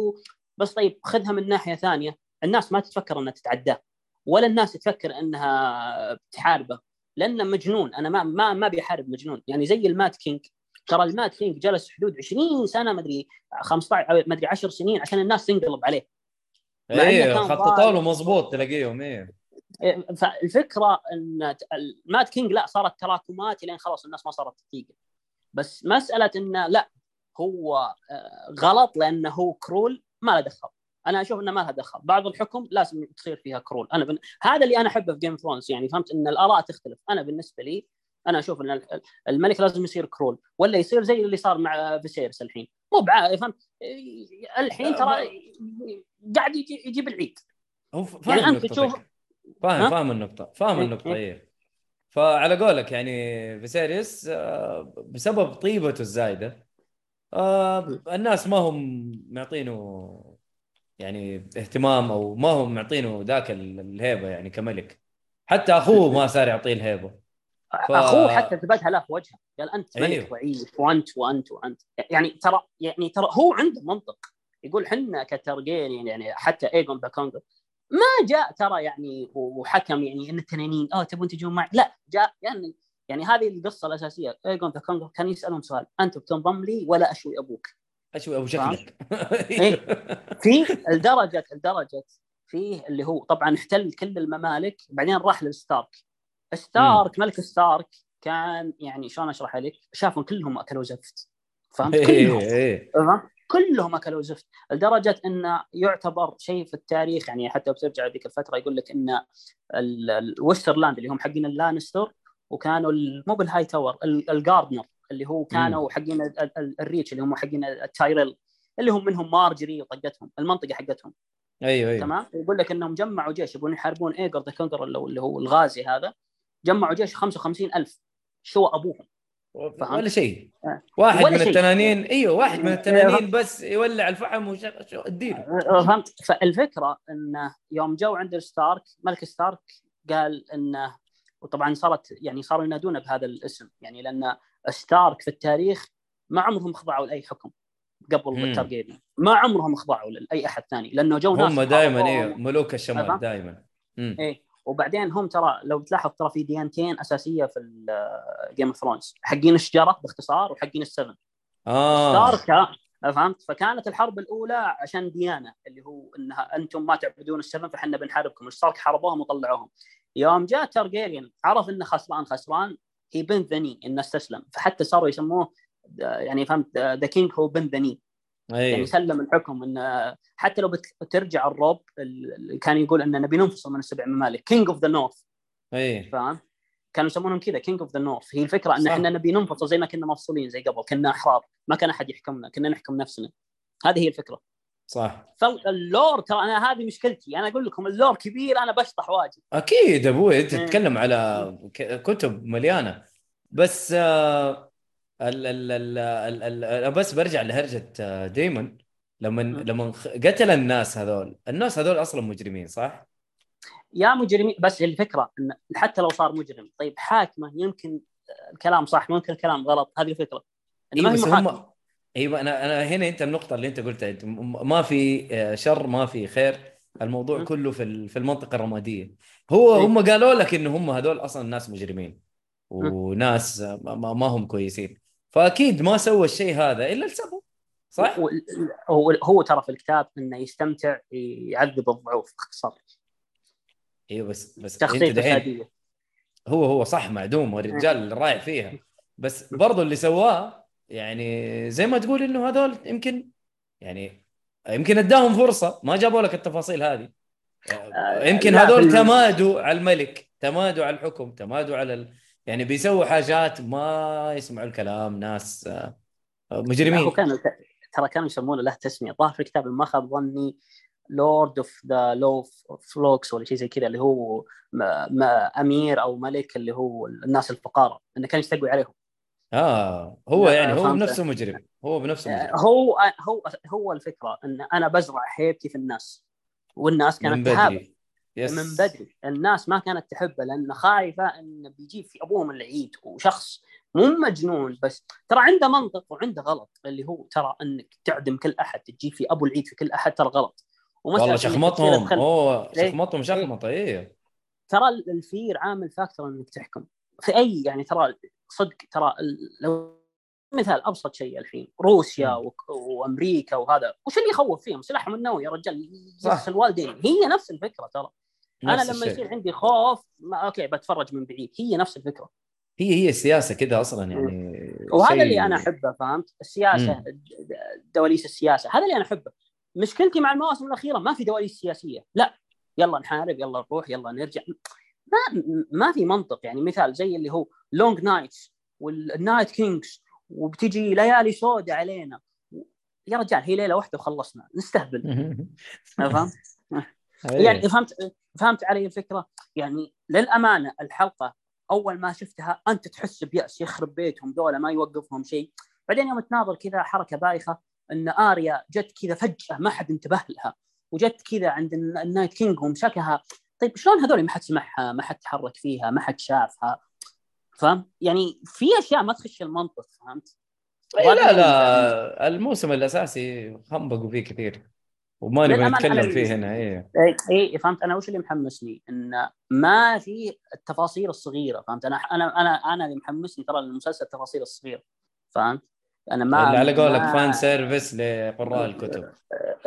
بس طيب خذها من ناحية ثانية. الناس ما تتفكر إنها تتعداه ولا الناس تفكر إنها بتحاربه لأنه مجنون. أنا ما ما ما بيحارب مجنون. يعني زي ال Mad King ترى ال Mad King جلس حدود 20 سنة ما أدري 15 أو ما أدري 10 سنين عشان الناس تنقلب عليه. مع إنه اي كان خططوا. له مضبوط تلاقيهم إيه. إيه، فالفكرة إن ال Mad King لا صارت تراكمات لين خلاص الناس ما صارت تطيق. بس مسألة إنه لا هو آه، غلط لأنه هو cruel ما له دخل. أنا أشوف إنه ما لها دخل. بعض الحكم لازم تصير فيها cruel. أنا بن... هذا اللي أنا أحبه في Game Thrones يعني فهمت؟ إن الآراء تختلف. أنا بالنسبة لي أنا أشوف إن ال- الملك لازم يصير cruel ولا يصير زي اللي صار مع فيسيرس الحين مو بعا فهمت إيه، الحين ترى قاعد يجي- يجيب العيد هو ف- فاهم يعني نقطتك. تشوف- فاهم؟ فاهم النقطة فاهم إيه، النقطة إيه. إيه فعلى قولك يعني فيسيريس آه، بسبب طيبته الزايدة آه، الناس ما هم معطينه يعني اهتمام أو ما هم معطينه ذاك ال- الهيبة يعني كملك حتى أخوه ما صار يعطيه الهيبة ف- أخوه حتى ثبتها له في وجهه. قال أنت ملك أيوه. وانت وانت وانت يعني ترى يعني ترى هو عنده منطق. يقول حنا كتارجيريان يعني حتى ايجون the Conqueror ما جاء ترى يعني وحكم يعني إن التنانين آه تبون تجون معي؟ لا جاء يعني يعني هذه القصة الأساسية. ايجون the Conqueror كان يسألهم سؤال أنت بتنضم لي ولا أشوي أبوك؟ أشوي أبو شكلك. إيه. في لدرجه لدرجه فيه اللي هو طبعا احتل كل الممالك بعدين راح للستارك. ستارك ملك ستارك كان يعني شلون أشرح لك شافهم كلهم أكلوا زفت. فهمت؟ كلهم. إيه إيه. فهمت؟ كلهم أكلوا زفت. لدرجة إنه يعتبر شيء في التاريخ يعني حتى بترجع ذيك الفترة يقول لك إن ال- الوسترلاند اللي هم حقين اللانستر وكانوا مو بالهاي تاور ال- الجاردنر اللي هو كانوا حقين ال- ال- الريتش اللي هم حقين التايريل اللي هم منهم مارجري وطقتهم المنطقة حقتهم. أيوه أيوه. تمام؟ يقول لك إنهم جمعوا جيش يبون يحاربون ايجون the Conqueror اللي هو الغازي هذا جمعوا جيش 55000 شوى أبوهم؟ ولا شيء آه. واحد ولا من شيء. التنانين إيوه واحد من التنانين بس يولع الفحم وش شو- اديله فهمت فالفكرة إنه يوم جو عند الستارك ملك ستارك قال إنه وطبعا صارت يعني صاروا ينادونه بهذا الاسم يعني لأن ستارك في التاريخ ما عمرهم خضعوا لأي حكم قبل. التارجيريان ما عمرهم خضعوا لأي أحد ثاني لأنه جو هم دائما. إيه ملوك الشمال؟ دائما. إيه وبعدين هم ترى لو تلاحظ ترى في ديانتين أساسية في Game of Thrones حقين الشجرة باختصار وحقين ال Seven آه. ستارك فهمت؟ فكانت الحرب الأولى عشان ديانه اللي هو إنها أنتم ما تعبدون ال Seven فاحنا بنحاربكم. ستارك حاربوهم وطلعوهم. يوم جاء تارجيريان عرف إنه خسران خسران he bent the knee إنه استسلم. فحتى صاروا يسموه يعني فهمت the king who bent the knee يعني اي سلم الحكم انه حتى لو بترجع الروب اللي كان يقول إن نبي ننفصل من السبع ممالك. king of the north اي فاهم؟ كانوا يسمونهم كذا king of the north هي الفكرة إن. إحنا نبي ننفصل زي ما كنا مفصولين زي قبل. كنا أحرار. ما كان أحد يحكمنا. كنا نحكم نفسنا. هذه هي الفكرة. صح. فال lore ترى أنا هذه مشكلتي. أنا أقول لكم ال lore كبير أنا بشطح واجد. أكيد أبوي. أنت مم. تتكلم على كتب مليانة. بس آه، ال ال ال ال ال أنا بس برجع لهرجة آه، ديمون. لما. لما قتل الناس هذول. الناس هذول أصلا مجرمين صح؟ يا مجرمين. بس الفكرة إن حتى لو صار مجرم طيب حاكمه يمكن الكلام صح ممكن الكلام غلط. هذه الفكرة. إنه أيوه ما هي. هم أيوه أنا أنا هنا أنت النقطة اللي أنت قلتها. أنت م- ما في آه، شر ما في خير. الموضوع مم. كله في في المنطقة الرمادية. هو إيه. هم قالوا لك انه هم هذول أصلا ناس مجرمين. وناس ما هم كويسين. فأكيد ما سوى الشيء هذا إلا لسبب صح؟ هو هو ترى في الكتاب إنه يستمتع يعذب الضعوف باختصار أيوه بس بس فساديه هو هو صح معدوم والرجال رايح فيها. بس برضو اللي سواه يعني زي ما تقول إنه هذول يمكن يعني يمكن أداهم فرصة ما جابوا لك التفاصيل هذه. آه، يمكن هذول تمادوا على الملك تمادوا على الحكم تمادوا على ال... يعني بيسووا حاجات ما يسمعوا الكلام ناس آه، لا، هو مجرمين كانوا ترى كانوا يسمونه له تسمية. ظاهر في الكتاب ما خاب ظني lord of the low folks ولا شيء زي كذا اللي هو ما ما أمير أو ملك اللي هو الناس الفقراء إنه كان يستقوي عليهم. آه هو يعني هو فهمت. بنفسه مجرم. هو بنفسه مجرم. هو هو هو الفكرة إن أنا بزرع هيبتي في الناس والناس كانت بدري. yes. من بدري. الناس ما كانت تحبه لأن خايفة إنه بيجيب في أبوهم العيد وشخص مو مجنون بس ترى عنده منطق وعنده غلط اللي هو ترى إنك تعدم كل أحد تجيب في أبو العيد في كل أحد ترى غلط. والله شخمطهم. ليه؟ شخمطهم شخمطة إيه. ترى ال fear عامل factor إنك تحكم. في أي يعني ترى صدق ترى لو مثال أبسط شيء الحين روسيا. وك- وأمريكا وهذا. وش اللي يخوف فيهم؟ سلاحهم النووي يا رجال صح. والتنين هي نفس الفكرة ترى. أنا لما الشيء. يصير عندي خوف ما أوكي بتفرج من بعيد. هي نفس الفكرة. هي هي السياسة كده أصلا يعني وهذا شيء- اللي أنا أحبه فهمت؟ السياسة مم. كواليس السياسة. هذا اللي أنا أحبه. مشكلتي مع المواسم الأخيرة ما في كواليس سياسية. لا يلا نحارب يلا نروح يلا نرجع. ما ما في منطق. يعني مثال زي اللي هو long nights وال night kings وبتجي ليالي سوداء علينا. يا رجال هي ليلة واحدة وخلصنا. نستهبل. فهمت؟ إيه. يعني فهمت فهمت علي الفكرة؟ يعني للأمانة الحلقة أول ما شفتها أنت تحس بيأس يخرب بيتهم ذولا ما يوقفهم شيء. بعدين يوم تناظر كذا حركة بايخة إن آريا جت كذا فجأة ما حد انتبه لها وجت كذا عند الن- ال Night King ومسكها طيب شلون هذول ما حد سمعها ما حد تحرك فيها ما حد شافها؟ فاهم يعني في أشياء ما تخش المنطق فهمت؟ إيه لا لا الموسم الأساسي خنبقوا فيه كثير. وما نبغى للأمانة نتكلم فيه هنا إيه. اي إيه، فهمت؟ أنا وش اللي محمسني؟ إن ما في التفاصيل الصغيرة فهمت؟ أنا أنا أنا أنا اللي محمسني ترى المسلسل التفاصيل الصغيرة فهمت؟ أنا ما اللي على قولك ما- fan service لقراء الكتب.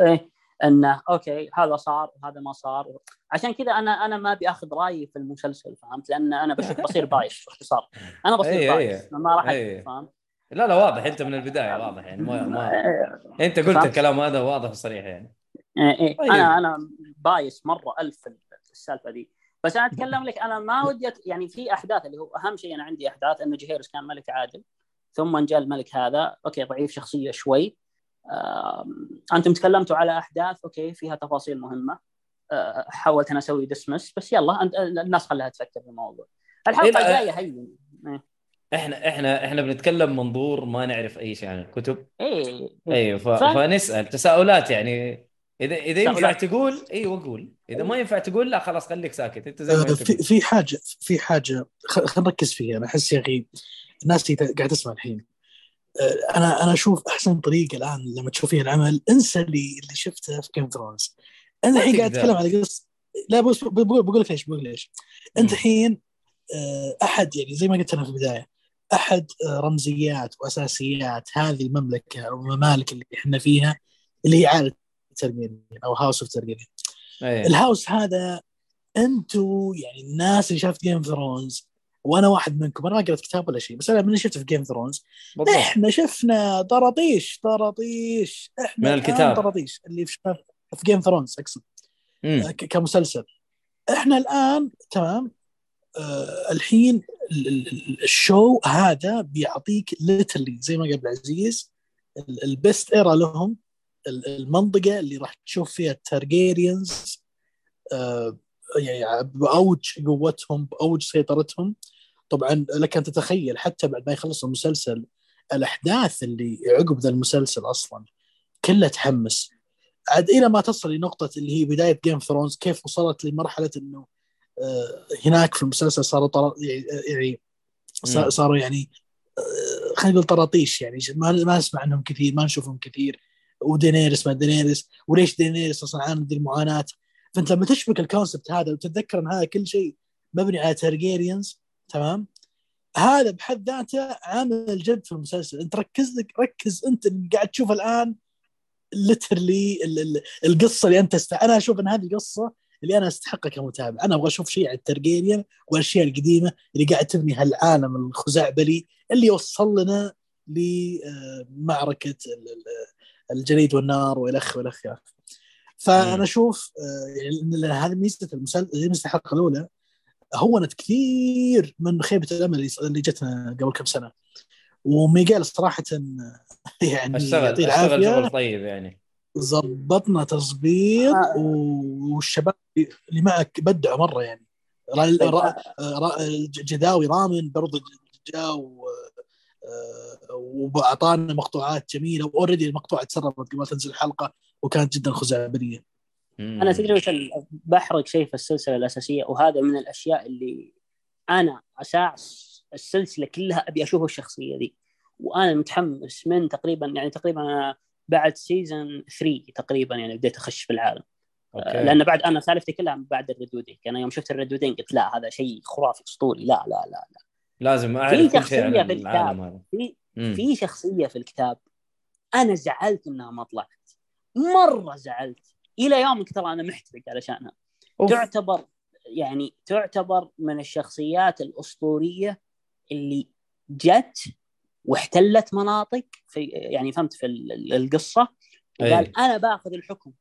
إيه انه أوكي هذا صار هذا ما صار. عشان كذا أنا أنا ما أبي أخذ رأيي في المسلسل فهمت؟ لأن أنا بشوف بصير biased باختصار أنا بصير إيه، biased إيه. ما راح إيه. أكذب، فهمت؟ لا لا واضح أنت من البداية واضح يعني ما, ما. إيه، أنت قلت. الكلام هذا واضح وصريح يعني. إيه إيه. طيب. أنا أنا biased مرة ألف السالفة دي بس أنا أتكلم لك أنا ما ودي. يعني في أحداث اللي هو أهم شيء أنا عندي أحداث إنه جهيرس كان ملك عادل ثم جاء الملك هذا أوكي ضعيف شخصية شوي أنتم تكلمتوا على أحداث أوكي فيها تفاصيل مهمة آه، حاولت أنا أسوي dismiss بس يلا أنت- الناس خليها تفكر في الموضوع الحلقة إيه، الجاية هين إيه. إحنا إحنا إحنا بنتكلم منظور ما نعرف أي شيء عن الكتب إيه. أيوه ف... ف- فنسأل تساؤلات يعني اذا إذا ينفع. تقول أيوه قول إذا ما ينفع تقول لا خلاص خليك ساكت أنت زي ما آه، في. في حاجة في حاجة خلينا نركز فيها أنا أحس يا أخي الناس اللي قاعد تسمع الحين آه، أنا أنا أشوف أحسن طريقة الآن لما تشوف فيها العمل انسى اللي اللي شفته في Game Thrones أنا الحين قاعد. أتكلم على قصه لا بص بقول بقول لك ليش بقول لك ليش أنت. الحين آه، أحد يعني زي ما قلت أنا في البداية أحد رمزيات وأساسيات هذه المملكة أو الممالك اللي إحنا فيها اللي هي عائلة ترجيريان أو House of ترجيريان إيه. ال House هذا أنتوا يعني الناس اللي شافت Game of Thrones وأنا واحد منكم أنا ما قرأت كتاب ولا شيء بس أنا من شفته في Game of Thrones إحنا شفنا طراطيش طراطيش إحنا من الكتاب. طراطيش اللي شفناه في Game of Thrones أقصد. ك- كمسلسل إحنا الآن تمام آه الحين ال- ال- ال- ال show هذا بيعطيك literally زي ما قال عبد العزيز ال- ال best era لهم المنطقة اللي راح تشوف فيها ال Targaryens آه يعني بأوج قوتهم بأوج سيطرتهم. طبعا لك أن تتخيل حتى بعد ما يخلص المسلسل الأحداث اللي عقب ذا المسلسل أصلا كلها تحمس. عاد إلى ما تصل لنقطة اللي هي بداية Game of Thrones كيف وصلت لمرحلة إنه آه، هناك في المسلسل صاروا طر... يعني. صاروا يعني آه، خلينا نقول طراطيش يعني ما ما نسمع عنهم كثير ما نشوفهم كثير. ودينيرس ما دينيرس وليش دينيرس أصلا عانت المعاناة؟ فأنت لما تشبك ال concept هذا وتتذكر إن هذا كل شيء مبني على Targaryens تمام؟ هذا بحد ذاته عامل جد في المسلسل. أنت ركز لك ركز أنت اللي قاعد تشوف الآن literally القصة اللي أنت است... أنا أشوف إن هذه القصة اللي أنا أستحقها كمتابع. أنا أبغى أشوف شيء عن ال Targaryen والأشياء القديمة اللي قاعد تبني هالعالم الخزعبلي اللي وصل لنا لمعركه ال- الجليد والنار والخ والخ والخ. فأنا. أشوف آه، يعني هذه ميزة المسلسل ميزة الحلقة الأولى هونت كثير من خيبة الأمل اللي- جتنا قبل كم سنة وميغيل صراحة يعني اشتغل أشتغل شغل طيب يعني ظبطنا تظبيط آه. والشباب اللي معك بدعوا مرة يعني را- طيب، را- را- جداوي رامن برضه جاء و- آه، وأعطانا مقطوعات جميلة وأوريدي المقطوعة تسربت قبل تنزل الحلقة وكانت جدا خزعبلية. أنا تدري وش بحرق شيء في السلسلة الأساسية وهذا من الأشياء اللي أنا أساس السلسلة كلها أبي أشوف الشخصية ذي وأنا متحمس من تقريبا يعني تقريبا أنا بعد سيزون 3 تقريبا يعني بديت أخش في العالم Okay. لأن بعد أنا سالفتي كلها بعد ال thread أنا يوم شفت ال thread قلت لا هذا شيء خرافي أسطوري لا لا لا, لا. لازم أعرف شخصية عن في الكتاب. هذا في مم. في شخصية في الكتاب أنا زعلت إنها ما طلعت مرة زعلت إلى يومك ترى أنا محترق علشانها أوف. تعتبر يعني تعتبر من الشخصيات الأسطورية اللي جت واحتلت مناطق في يعني فهمت في ال- ال- القصة. وقال أنا باخذ الحكم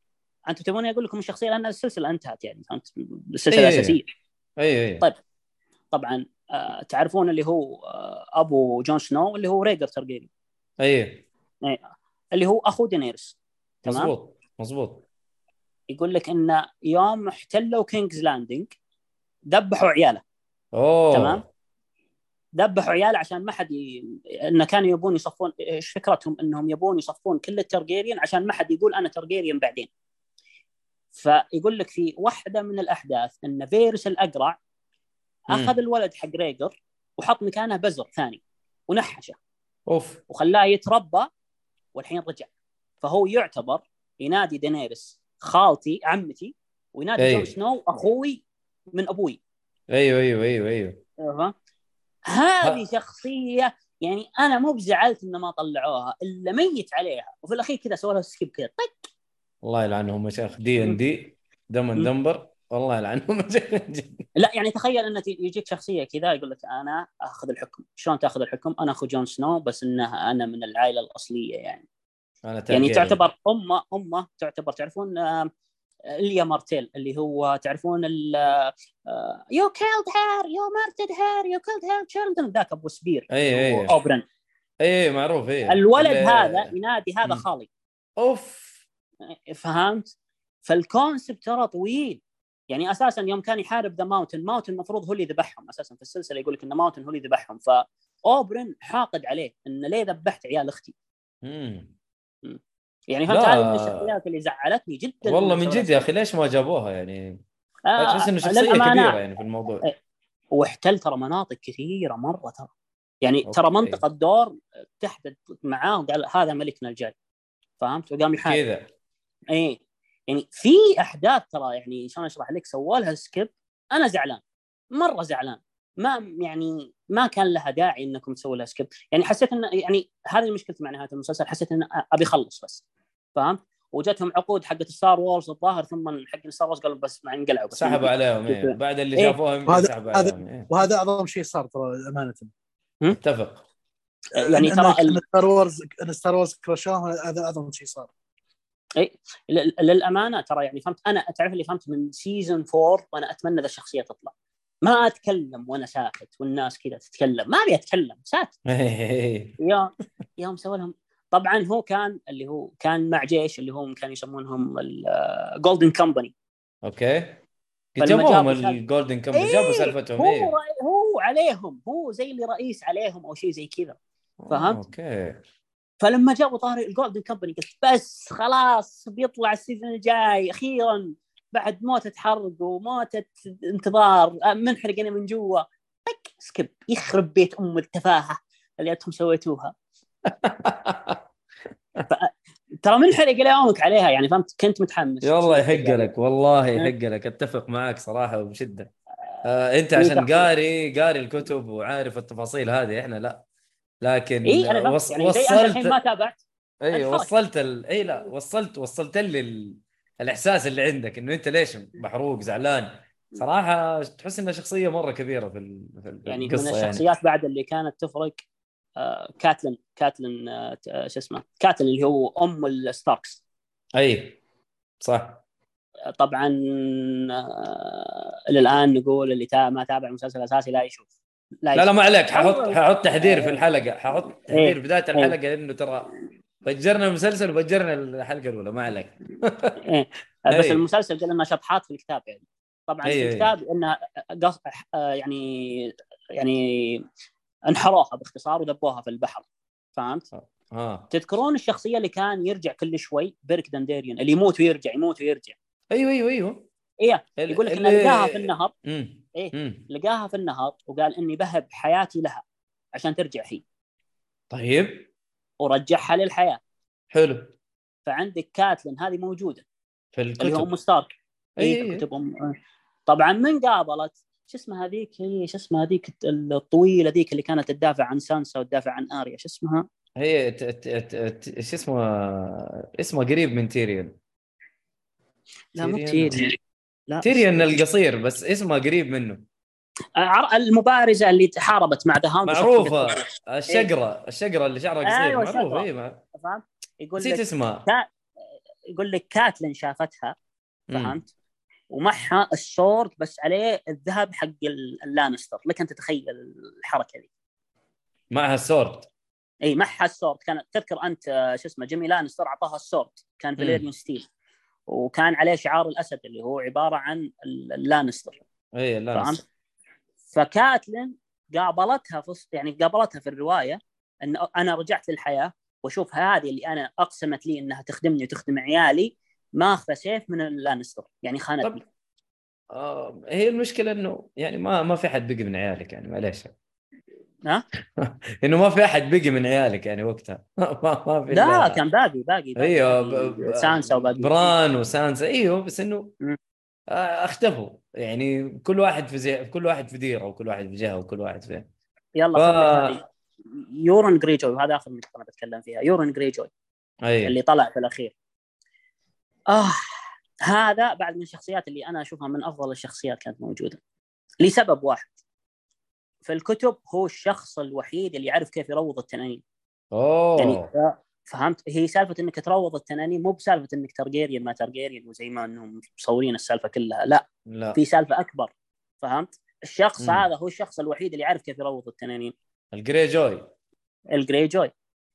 أنتم تبوني أقول لكم الشخصية لأن السلسلة انتهت يعني فهمت السلسلة أي. الأساسية أي أي طيب. طبعا تعرفون اللي هو آه أبو جون سنو اللي هو ريجر Targaryen اللي هو أخو دينيرس. تمام؟ مزبوط مزبوط يقول لك إن يوم احتلوا King's Landing ذبحوا عياله. أوه. تمام؟ ذبحوا عياله عشان ما حد ي... انه كانوا يبون يصفون إيش فكرتهم؟ إنهم يبون يصفون كل ال Targaryen عشان ما حد يقول أنا Targaryen بعدين. فيقول لك في واحدة من الأحداث إن فيروس الأقرع أخذ الولد حق ريجر وحط مكانه بزر ثاني ونحشه. أوف. وخلاه يتربى والحين رجع. فهو يعتبر ينادي دينيرس خالتي عمتي وينادي أي. جون سنو أخوي من أبوي. أيوه أيوه أيوه أيوه؟ هذه شخصية يعني أنا مو بزعلت إنه ما طلعوها إلا ميت عليها. وفي الأخير كذا سووا لها skip كذا طق الله يلعنهم مشايخ D and D dumb. Dumber. والله يلعنهم مشايخ لا يعني تخيل ان يجيك شخصية كذا يقول لك أنا آخذ الحكم. شلون تأخذ الحكم؟ أنا أخو جون سنو بس انها أنا من العائلة الأصلية يعني. أنا يعني. تعتبر أمه أمه تعتبر تعرفون إيليا مارتيل اللي هو تعرفون ال you killed her you murdered her you killed her children ذاك أبو spear أي أي. أوبرن. أي معروف أي. الولد اللي- هذا ينادي هذا. خالي. أوف. فهمت؟ فال concept ترى طويل. يعني أساسا يوم كان يحارب the Mountain Mountain المفروض هو اللي ذبحهم أساسا في السلسلة يقول لك ان Mountain هو اللي ذبحهم. فاوبرن حاقد عليه إن ليه ذبحت عيال أختي. مم. يعني فهمت. هذه من الشخصيات اللي زعلتني جدا والله من جد يا أخي ليش ما جابوها يعني؟ آه، تحس إنه شخصية للأمانة، كبيرة يعني في الموضوع. واحتل ترى مناطق كثيرة مرة ترى. يعني okay. ترى منطقة دورن اتحدت معاه وقال هذا ملكنا الجاي. فهمت؟ وقام يحارب. كذا. إيه. يعني في أحداث ترى يعني شلون أشرح لك سووا لها skip أنا زعلان مرة زعلان. ما يعني ما كان لها داعي إنكم تسووا لها skip يعني حسيت إن يعني هذه مشكلتي مع نهاية المسلسل حسيت إن أبي اخلص بس. فهمت وجتهم عقود حقت Star Wars الظاهر ثم حق Star Wars قالوا بس ما انقلعوا بس سحبوا عليهم إيه. بعد اللي إيه. شافوها يمكن وهذا- سحبوا هذا- عليهم إيه. وهذا أعظم شيء صار ترى أمانة. اتفق يعني ترى Star Wars إن Star Wars كرشوه هذا أعظم شيء صار. لل- للأمانة ترى يعني فهمت أنا تعرف اللي فهمت من season 4 وأنا أتمنى ذا الشخصية تطلع. ما أتكلم وأنا ساكت والناس كذا تتكلم ما أبي أتكلم ساكت. يا يوم سووا لهم طبعا هو كان اللي هو كان مع جيش اللي هم كانوا يسمونهم ال Golden Company okay. جابوهم ال Golden Company جابوا سالفتهم هو رأي- هو عليهم هو زي اللي رئيس عليهم أو شيء زي كذا. فهمت؟ okay. فلما جابوا طاري ال Golden Company قلت بس خلاص بيطلع ال season الجاي أخيرا بعد موتة حرق وموتة انتظار آه، منحرقين من جوا. طق skip يخرب بيت أم التفاهة اللي أنتم سويتوها. ترى منحرق إلى يومك عليها يعني فهمت؟ كنت متحمس. والله يحق لك والله. يحق لك أتفق معك صراحة وبشدة. آه أنت إيه عشان. قاري قاري الكتب وعارف التفاصيل هذه إحنا لا. لكن اي أنا وص... يعني أنا الحين ما وصلت تابعت اي. وصلت ال... اي لا وصلت وصلت لي ال... الإحساس اللي عندك إنه أنت ليش محروق زعلان؟ صراحة تحس إنها شخصية مرة كبيرة في, ال... في يعني من القصة يعني. الشخصيات بعد اللي كانت تفرق آه، كاتلين كاتلين آه، آه، شو اسمه كاتلين اللي هو أم ال Starks. أي صح. طبعا آه، إلى الآن نقول اللي تا ما تابع المسلسل الأساسي لا يشوف. لا لا يشوف. ما عليك. ححط أول- ححط تحذير في الحلقة. ححط تحذير إيه. في بدايه الحلقة انه ترى فجرنا المسلسل وفجرنا الحلقة الأولى. ما عليك. إيه. بس إيه. المسلسل قال انها شطحات في الكتاب يعني. طبعا في. الكتاب إنها قص... آه، يعني يعني انحروها باختصار ودبوها في البحر. فهمت؟ ها تذكرون الشخصية اللي كان يرجع كل شوي؟ بيرك دانديريون اللي يموت ويرجع يموت ويرجع. أيوه أيوه أيوه. إيه. يقول لك إنه لقاها في النهر. امم إيه. امم لقاها في النهر وقال إني بهب حياتي لها عشان ترجع هي. طيب. ورجعها للحياة. حلو. فعندك كاتلين هذه موجودة. في اللي هو الكتب. ام ستارك. اي أي. في كتبهم. طبعا من قابلت شو اسمها هذيك هي؟ شو اسمها هذيك الطويلة ذيك اللي كانت تدافع عن سانسا وتدافع عن آريا شو اسمها؟ هي ت- ت- ت- ت- شو اسمه اسمه قريب من تيريون. لا مو تيريون. لا تيريون القصير بس اسمه قريب منه. عر- المبارزة اللي حاربت مع The Hound معروفة. الشقرة الشقرة اللي شعرها قصير أيوة، معروفة. اي مع- فهمت؟ يقول نسيت لك اسمها. يقول لك كاتلين شافتها. فهمت؟ ومعها ال sword بس عليه الذهب حق ال- اللانستر. لك انت تتخيل الحركة دي. معها ال sword اي معها ال sword كان تذكر أنت آه، شو اسمه جيمي لانستر أعطاها ال sword كان Valyrian steel وكان عليه شعار الأسد اللي هو عبارة عن ال- اللانستر. اي لا فهمت؟ فكاتلين قابلتها في يعني قابلتها في الرواية إن أنا رجعت للحياة وأشوف هذه اللي أنا أقسمت لي إنها تخدمني وتخدم عيالي ماخذة سيف من اللانستر يعني خانتني. طب آه هي المشكلة إنه يعني ما ما في احد بقي من عيالك يعني معليش. ها؟ إنه ما في أحد بقي من عيالك يعني وقتها. ما, ما في لا كان باقي باقي, باقي أيوه باقي ب- سانسا وباقي. بران وسانسا. أيوه بس إنه. آه، أختفوا. يعني كل واحد في زي كل واحد في ديره وكل واحد في جهة وكل واحد في يلا ف- يورن جريجوي وهذا آخر نقطه أنا بتكلم فيها. يورن جريجوي اي اللي طلع في الأخير. آه هذا بعد من الشخصيات اللي أنا أشوفها من أفضل الشخصيات كانت موجودة. لسبب واحد. في الكتب هو الشخص الوحيد اللي يعرف كيف يروض التنانين. أوه. يعني فهمت هي سالفة إنك تروض التنانين مو بسالفة إنك ترجيريان ما ترجيريان وزي ما انهم مصورين السالفة كلها لا. لا. في سالفة أكبر فهمت؟ الشخص مم. هذا هو الشخص الوحيد اللي يعرف كيف يروض التنانين. الجري جوي. الجري جوي.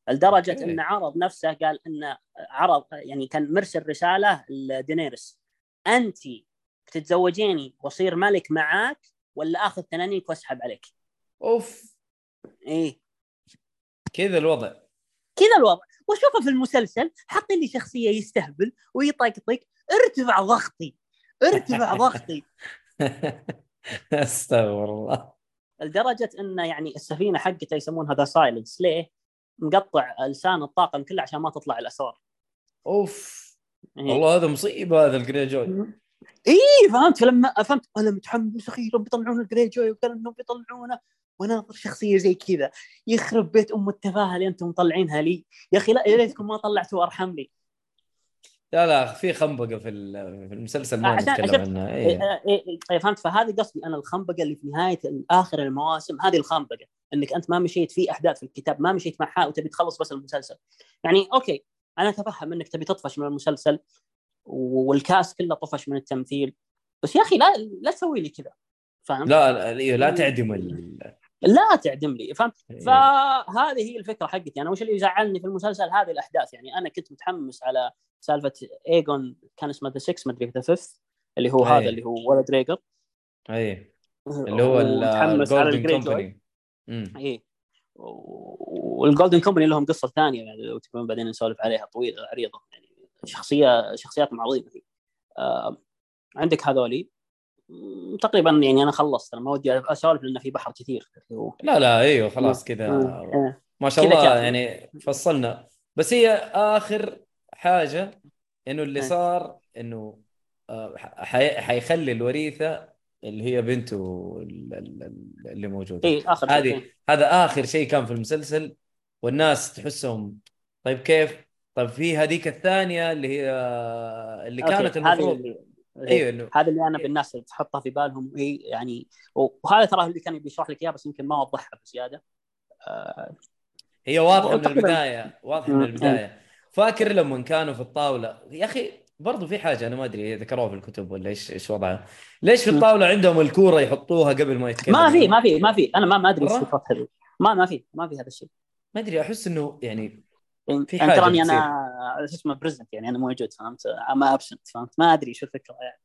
لدرجة أوكي. إن عرض نفسه قال إن عرض يعني كان مرسل رسالة لدينيرس انت بتتزوجيني وأصير ملك معاك ولا آخذ تنانينك وأسحب عليك؟ أوف. إيه. كذا الوضع. كذا الوضع. واشوفه في المسلسل حاطين لي شخصية يستهبل ويطقطق ارتفع ضغطي. ارتفع ضغطي. أستغفر الله. لدرجة انه يعني السفينة حقته يسمونها The Silence ليه؟ مقطع لسان الطاقم كله عشان ما تطلع الأسرار. أوف. إيه. والله هذا مصيبة هذا الجري جوي اي فهمت؟ فلما فهمت. أنا متحمس أخيرا بيطلعون الجري جوي وكان إنهم بيطلعونه وناظر شخصية زي كذا. يخرب بيت أم التفاهة اللي أنتم مطلعينها لي. يا أخي لا يا ريتكم ما طلعتوا ارحم لي لا لا في خنبقة في ال- في المسلسل ما نتكلم عنها. إيه إيه. إيه إيه فهمت؟ فهذه قصدي أنا الخنبقة اللي في نهاية آخر المواسم هذه الخنبقة. إنك أنت ما مشيت في أحداث في الكتاب ما مشيت معها وتبي تخلص بس المسلسل. يعني أوكي أنا أتفهم إنك تبي تطفش من المسلسل وال cast كله طفش من التمثيل. بس يا أخي لا لا تسوي لي كذا. فهمت؟ لا لا, إيه، لا تعدم ال... لا تعدم لي فهمت؟ إيه. فهذه هي الفكرة حقتي. أنا وش اللي يزعلني في المسلسل؟ هذه الأحداث. يعني أنا كنت متحمس على سالفة ايجون كان اسمه the 6 ما أدري the 5 اللي هو أي. هذا اللي هو ولد ريجر. اي اللي هو ومتحمس على ال Golden الجري جوي Company اي وال Golden Company لهم قصة ثانية يعني لو تبون بعدين نسولف عليها طويلة عريضة. يعني شخصيه شخصياتهم عظيمه فيه. آه عندك هذولي. تقريبا يعني أنا خلصت أنا ما ودي أسولف لأنه في بحر كثير اللي هو لا لا إيوه خلاص كذا آه. ما شاء الله كافي. يعني فصلنا بس هي آخر حاجة إنه اللي إيه. صار إنه آه، حي- حيخلي الوريثة اللي هي بنته ال- ال- ال- اللي موجودة اي آخر شيء. هذه هذا آخر شيء كان في المسلسل والناس تحسهم طيب كيف؟ طيب في هذيك الثانية اللي هي اللي أوكي، كانت المفروض اللي- أيوه إنه هذا اللي أنا بالناس اللي تحطها في بالهم هي يعني وهذا ترى اللي كان بيشرح لك إياه بس يمكن ما وضحها بزيادة. آه هي واضحة من. البداية واضحة من. البداية. فاكر لما كانوا في الطاولة؟ يا أخي برضو في حاجة أنا ما أدري ذكروها في الكتب ولا إيش إيش وضعها. ليش في. الطاولة عندهم الكورة يحطوها قبل ما يتكلموا؟ ما في ما في ما في. أنا ما ما أدري إيش هذه ما ما في ما في هذا الشيء. ما أدري أحس إنه يعني في أنت حاجة تراني. أنا شو اسمه present يعني أنا موجود فهمت؟ ما absent فهمت؟ ما أدري شو الفكرة يعني.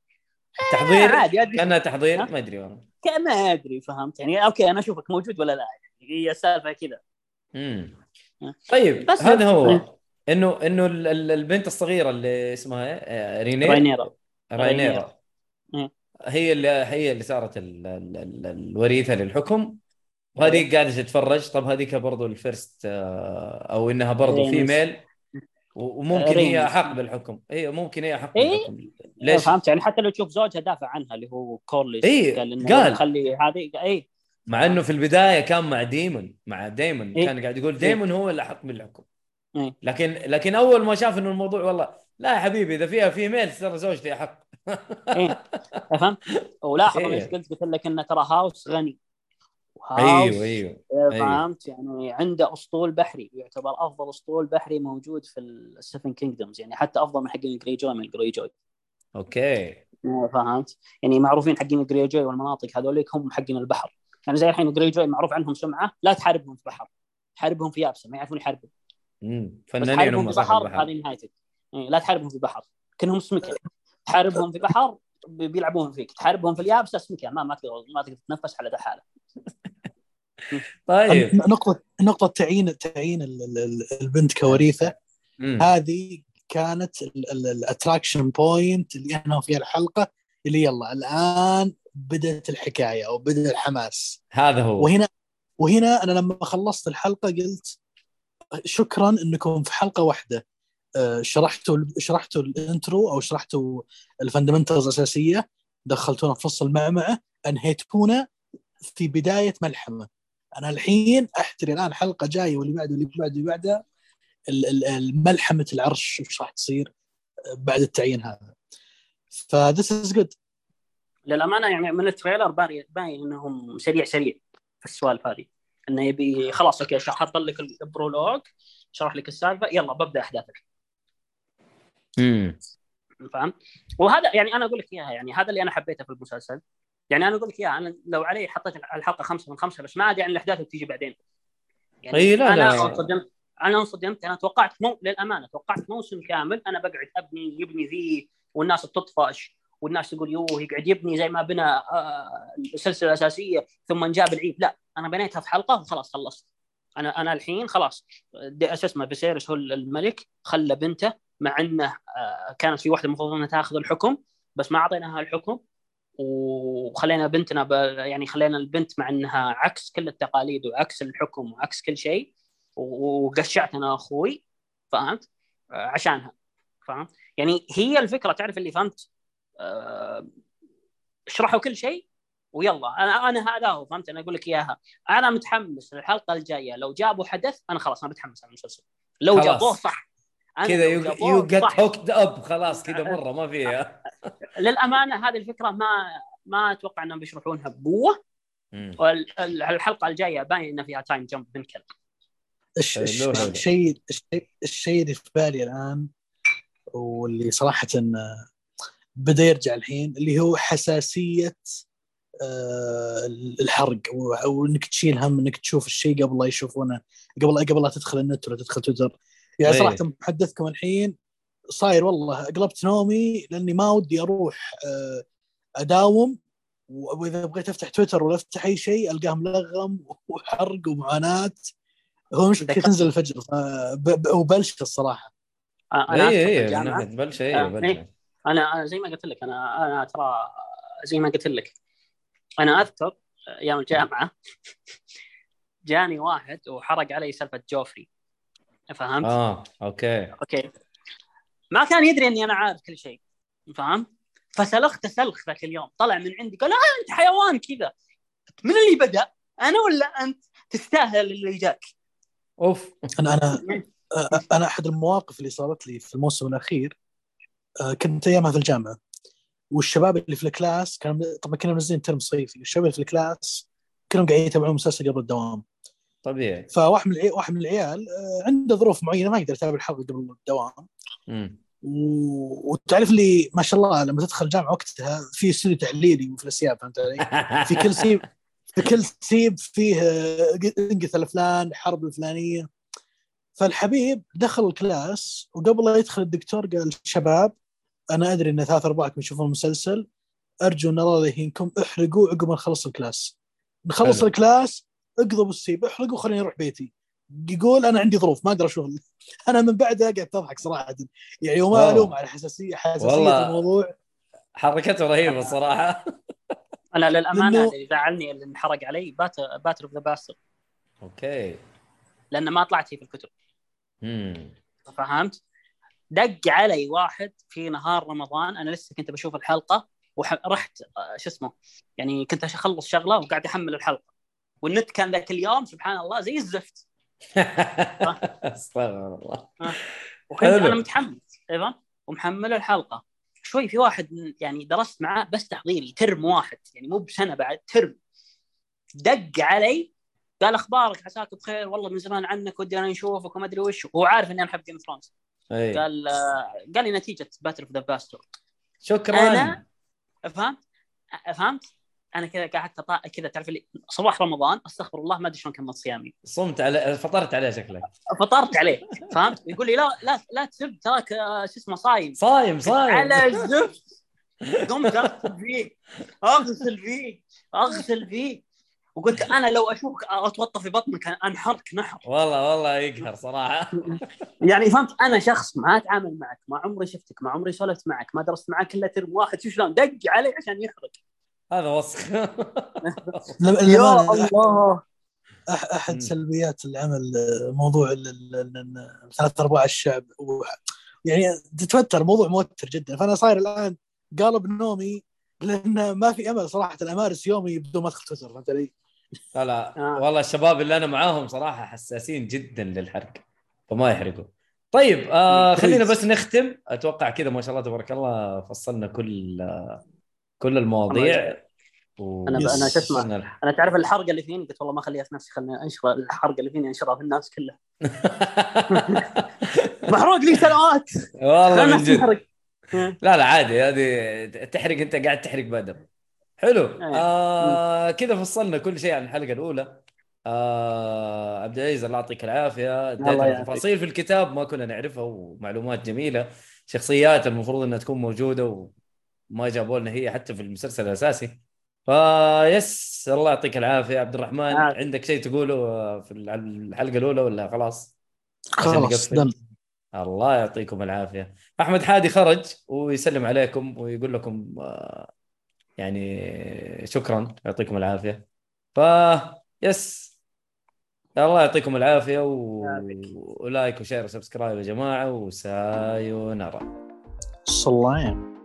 تحضير؟ عادي أدري كأنها تحضير؟ ما أدري والله. ما أدري فهمت؟ يعني أوكي أنا أشوفك موجود ولا لا؟ يعني هي السالفة كذا. امم. طيب بس هذا إيه. هو. إنه إنه ال- البنت الصغيرة اللي اسمها آه، رينير؟ راينيرا راينيرا راينيرا. إيه. هي اللي هي اللي صارت ال- ال- ال- الوريثة للحكم. وهذه قاعدة تتفرج طب هذيك برضو ال first آه، أو إنها برضو. female وممكن هي. أحق بالحكم هي ممكن هي أحق إيه. بالحكم ليش؟ فهمت يعني حتى لو تشوف زوجها دافع عنها اللي هو كورليس إيه، قال إنه قال. خلي هذه اي مع إنه في البداية كان مع ديمون مع ديمون إيه. كان قاعد يقول ديمون هو اللي أحق بالحكم إيه. لكن لكن أول ما شاف إنه الموضوع والله لا يا حبيبي إذا فيها female ترى زوجتي أحق إيه. فهمت ولاحظ إيه. إيش قلت قلت لك إنه ترى house غني أيوه أيوه آه، أيوه. فهمت؟ يعني عنده أسطول بحري يعتبر أفضل أسطول بحري موجود في ال Seven Kingdoms يعني حتى أفضل من حقين الجري جوي من الجري جوي أوكي. آه، فهمت؟ يعني معروفين حقين الجري جوي والمناطق هذوليك هم حقين البحر. يعني زي الحين الجري جوي معروف عنهم سمعة لا تحاربهم في بحر حاربهم في يابسة ما يعرفون يحاربون. امم فنانين هم في بحر البحر. هذه نهايتك. إيه، لا تحاربهم في بحر كأنهم سمكة. تحاربهم في بحر بي- بيلعبون فيك. تحاربهم في اليابسة سمكة. ما ما تقدر ما تقدر تتنفس على ذا حالة. طيب. نقطة نقطة تعيين تعيين ال- ال- ال- البنت كوريثة. مم. هذه كانت ال attraction point اللي انهوا فيها الحلقة اللي يلا الآن بدأت الحكاية أو بدأ الحماس. هذا هو. وهنا وهنا أنا لما خلصت الحلقة قلت شكرا إنكم في حلقة واحدة. آه، شرحتوا شرحتوا ال intro أو شرحتوا ال fundamentals الأساسية. دخلتونا في فصل المعمعة. أنهيتونا في بداية ملحمة. أنا الحين أحتري الآن حلقة جاية واللي بعده واللي بعده واللي بعده ال- ال- الملحمة العرش وش راح تصير بعد التعيين هذا. ف this is good للأمانة يعني من ال trailer باين باين إنهم سريع سريع في السوالف هذه. إنه يبي خلاص okay شرح- حط لك ال prologue شرح لك السالفة يلا ببدأ أحداثك. مم. فاهم؟ وهذا يعني أنا أقول لك إياها يعني هذا اللي أنا حبيته في المسلسل. يعني أنا أقول لك إياها أنا لو علي حطيت الحلقة خمسة من خمسة بس ما ادري عن الأحداث اللي بتيجي بعدين. يعني أي لا، أنا لا. انصدمت أنا انصدمت أنا توقعت مو للأمانة توقعت موسم كامل أنا بقعد أبني يبني فيه والناس تطفش والناس تقول يوه يقعد يبني زي ما بنى آه، السلسله الاساسيه ثم جاب العيد. لا أنا بنيتها في حلقة وخلاص خلصت. أنا أنا الحين خلاص. شو اسمه فيسيرس هو الملك خلى بنته مع إنه آه، كانت في واحدة المفروض إنها تاخذ الحكم بس ما أعطيناها الحكم. وخلينا بنتنا ب... يعني خلينا البنت مع إنها عكس كل التقاليد وعكس الحكم وعكس كل شيء وقشعت أنا أخوي فهمت؟ آه، عشانها فهمت؟ يعني هي الفكرة تعرف اللي فهمت؟ آه، اشرحوا كل شيء ويلا أنا أنا هذا هو فهمت أنا أقول لك إياها أنا متحمس للحلقة الجاية لو جابوا حدث أنا خلاص أنا متحمس على المسلسل لو خلاص. جابوه صح كذا you get. hooked up خلاص كذا مرة ما فيها للأمانة هذه الفكرة ما ما أتوقع إنهم بيشرحونها بقوة مم. والحلقة الجاية باين ان فيها time jump حلو. الشيء الشيء الشيء اللي في بالي الآن واللي صراحة بدأ يرجع الحين اللي هو حساسية آه، الحرق وإنك تشيل هم إنك تشوف الشيء قبل لا يشوفونه قبل قبل لا تدخل النت ولا تدخل تويتر يعني. صراحة محدثكم الحين صاير والله قلبت نومي لأني ما ودي أروح آه، أداوم وإذا بغيت أفتح تويتر ولا أفتح أي شيء القاه ملغم وحرق ومعاناة. هو مش تنزل الفجر وبلش الصراحة. أنا اي اي من بلشة آه، اي بلشة. إيه. أنا أنا زي ما قلت لك أنا أنا ترى زي ما قلت لك أنا أذكر أيام الجامعة جاني واحد وحرق علي سالفة جوفري. فهمت؟ آه okay okay ما كان يدري إني أنا عارف كل شيء فهمت؟ فسلخت سلخ ذاك اليوم طلع من عندي قال آه أنت حيوان كذا من اللي بدأ؟ أنا ولا أنت؟ تستاهل اللي جاك أوف أنا أنا أنا أحد المواقف اللي صارت لي في الموسم الأخير آه، كنت ايامها في الجامعة والشباب اللي في ال class كانوا طبعا كنا منزلين term صيفي والشباب اللي في ال class كلهم قاعدين يتابعون مسلسل قبل الدوام طبيعي فواحد من العي... واحد من العيال آه، عنده ظروف معينة ما يقدر يتابع الحلقة قبل الدوام. و... وتعرف لي ما شاء الله لما تدخل الجامعة وقتها في استوديو تحليلي وفي الأسياب فهمت علي؟ في كل سيب في كل سيب فيه آه، انقذ الفلان الحرب الفلانية فالحبيب دخل ال class وقبل لا يدخل الدكتور قال شباب أنا أدري إن ثلاث أرباعكم يشوفون المسلسل أرجو أن الله يهينكم احرقوا عقب ما نخلص ال class نخلص حلو. ال class اقضوا بالسيب احرقوا خليني أروح بيتي يقول أنا عندي ظروف ما أقدر أشوف أنا من بعدها قاعد اضحك صراحة يعني وما. ألوم على حساسيه حساسية والله. الموضوع حركته رهيبة صراحة أنا للأمانة لأنه- اللي زعلني اللي انحرق علي battle battle of the bastards okay لأن ما طلعت هي في الكتب مم. فهمت؟ دق علي واحد في نهار رمضان أنا لسه كنت بشوف الحلقة ورحت شو اسمه يعني كنت أخلص شغلة وقاعد أحمل الحلقة والنت كان ذاك اليوم سبحان الله زي الزفت. استغفر الله. وكنت. أنا متحمس أيضا ومحمل الحلقة. شوي في واحد يعني درست معاه بس تحضيري term واحد يعني مو بسنة بعد term. دق علي قال أخبارك؟ عساك بخير والله من زمان عنك ودي أنا نشوفك وما أدري وش. هو عارف إني أنا أحب Game Thrones اي قال آه، قال لي نتيجة battle of the bastards شكرا. أنا فهمت فهمت أنا كذا قعدت أطا- كذا تعرف اللي صباح رمضان أستغفر الله ما أدري شلون كملت صيامي. صمت على فطرت عليه شكلك. فطرت عليه فهمت؟ يقول لي لا لا لا تسب تراك آه، شو اسمه صايم. صايم صايم. على الزفت. قمت أغسل فيه أغسل فيه أغسل فيه. وقلت أنا لو أشوفك أتوطى في بطنك أنحرك نحر. والله والله يقهر صراحة. يعني فهمت؟ أنا شخص ما أتعامل معك ما عمري شفتك ما عمري سولفت معك ما درست معك إلا ترم واحد شو شلون؟ دق علي عشان يحرق. هذا وسخ يا الله. أحد. سلبيات العمل موضوع ثلاث أرباع الشعب يعني تتوتر موضوع موتر جدا. فأنا صاير الآن قالب نومي لأن ما في أمل صراحة. أمارس يومي بدون ما أدخل تويتر فهمت علي؟ لا لا. آه. والله الشباب اللي أنا معاهم صراحة حساسين جدا للحرق فما يحرقوا. طيب آه خلينا بس نختم. أتوقع كذا ما شاء الله تبارك الله فصلنا كل آه كل المواضيع و... أنا ب- أنا شو اسمه؟ الح- أنا تعرف الحرقه اللي فيني؟ قلت والله ما اخليها في نفسي خليني أنشر الحرقه اللي فيني أنشرها في الناس كلها. محروق لي سنوات. والله من جد. لا لا عادي هذه تحرق أنت قاعد تحرق بادب. حلو. آه كذا فصلنا كل شيء عن الحلقة الأولى. آه عبد العزيز الله يعطيك العافية. تفاصيل في الكتاب ما كنا نعرفها ومعلومات جميلة. شخصيات المفروض إنها تكون موجودة وما جابوا لنا هي حتى في المسلسل الأساسي. فيس الله يعطيك العافية. عبد الرحمن عافية. عندك شيء تقوله آه، في الحلقة الأولى ولا خلاص؟ خلاص الله يعطيكم العافية. أحمد حادي خرج ويسلم عليكم ويقول لكم آه، يعني شكرا. يعطيكم العافية. ف yes. الله يعطيكم العافية و... و like و share و subscribe يا جماعة. و sayonara. صلايم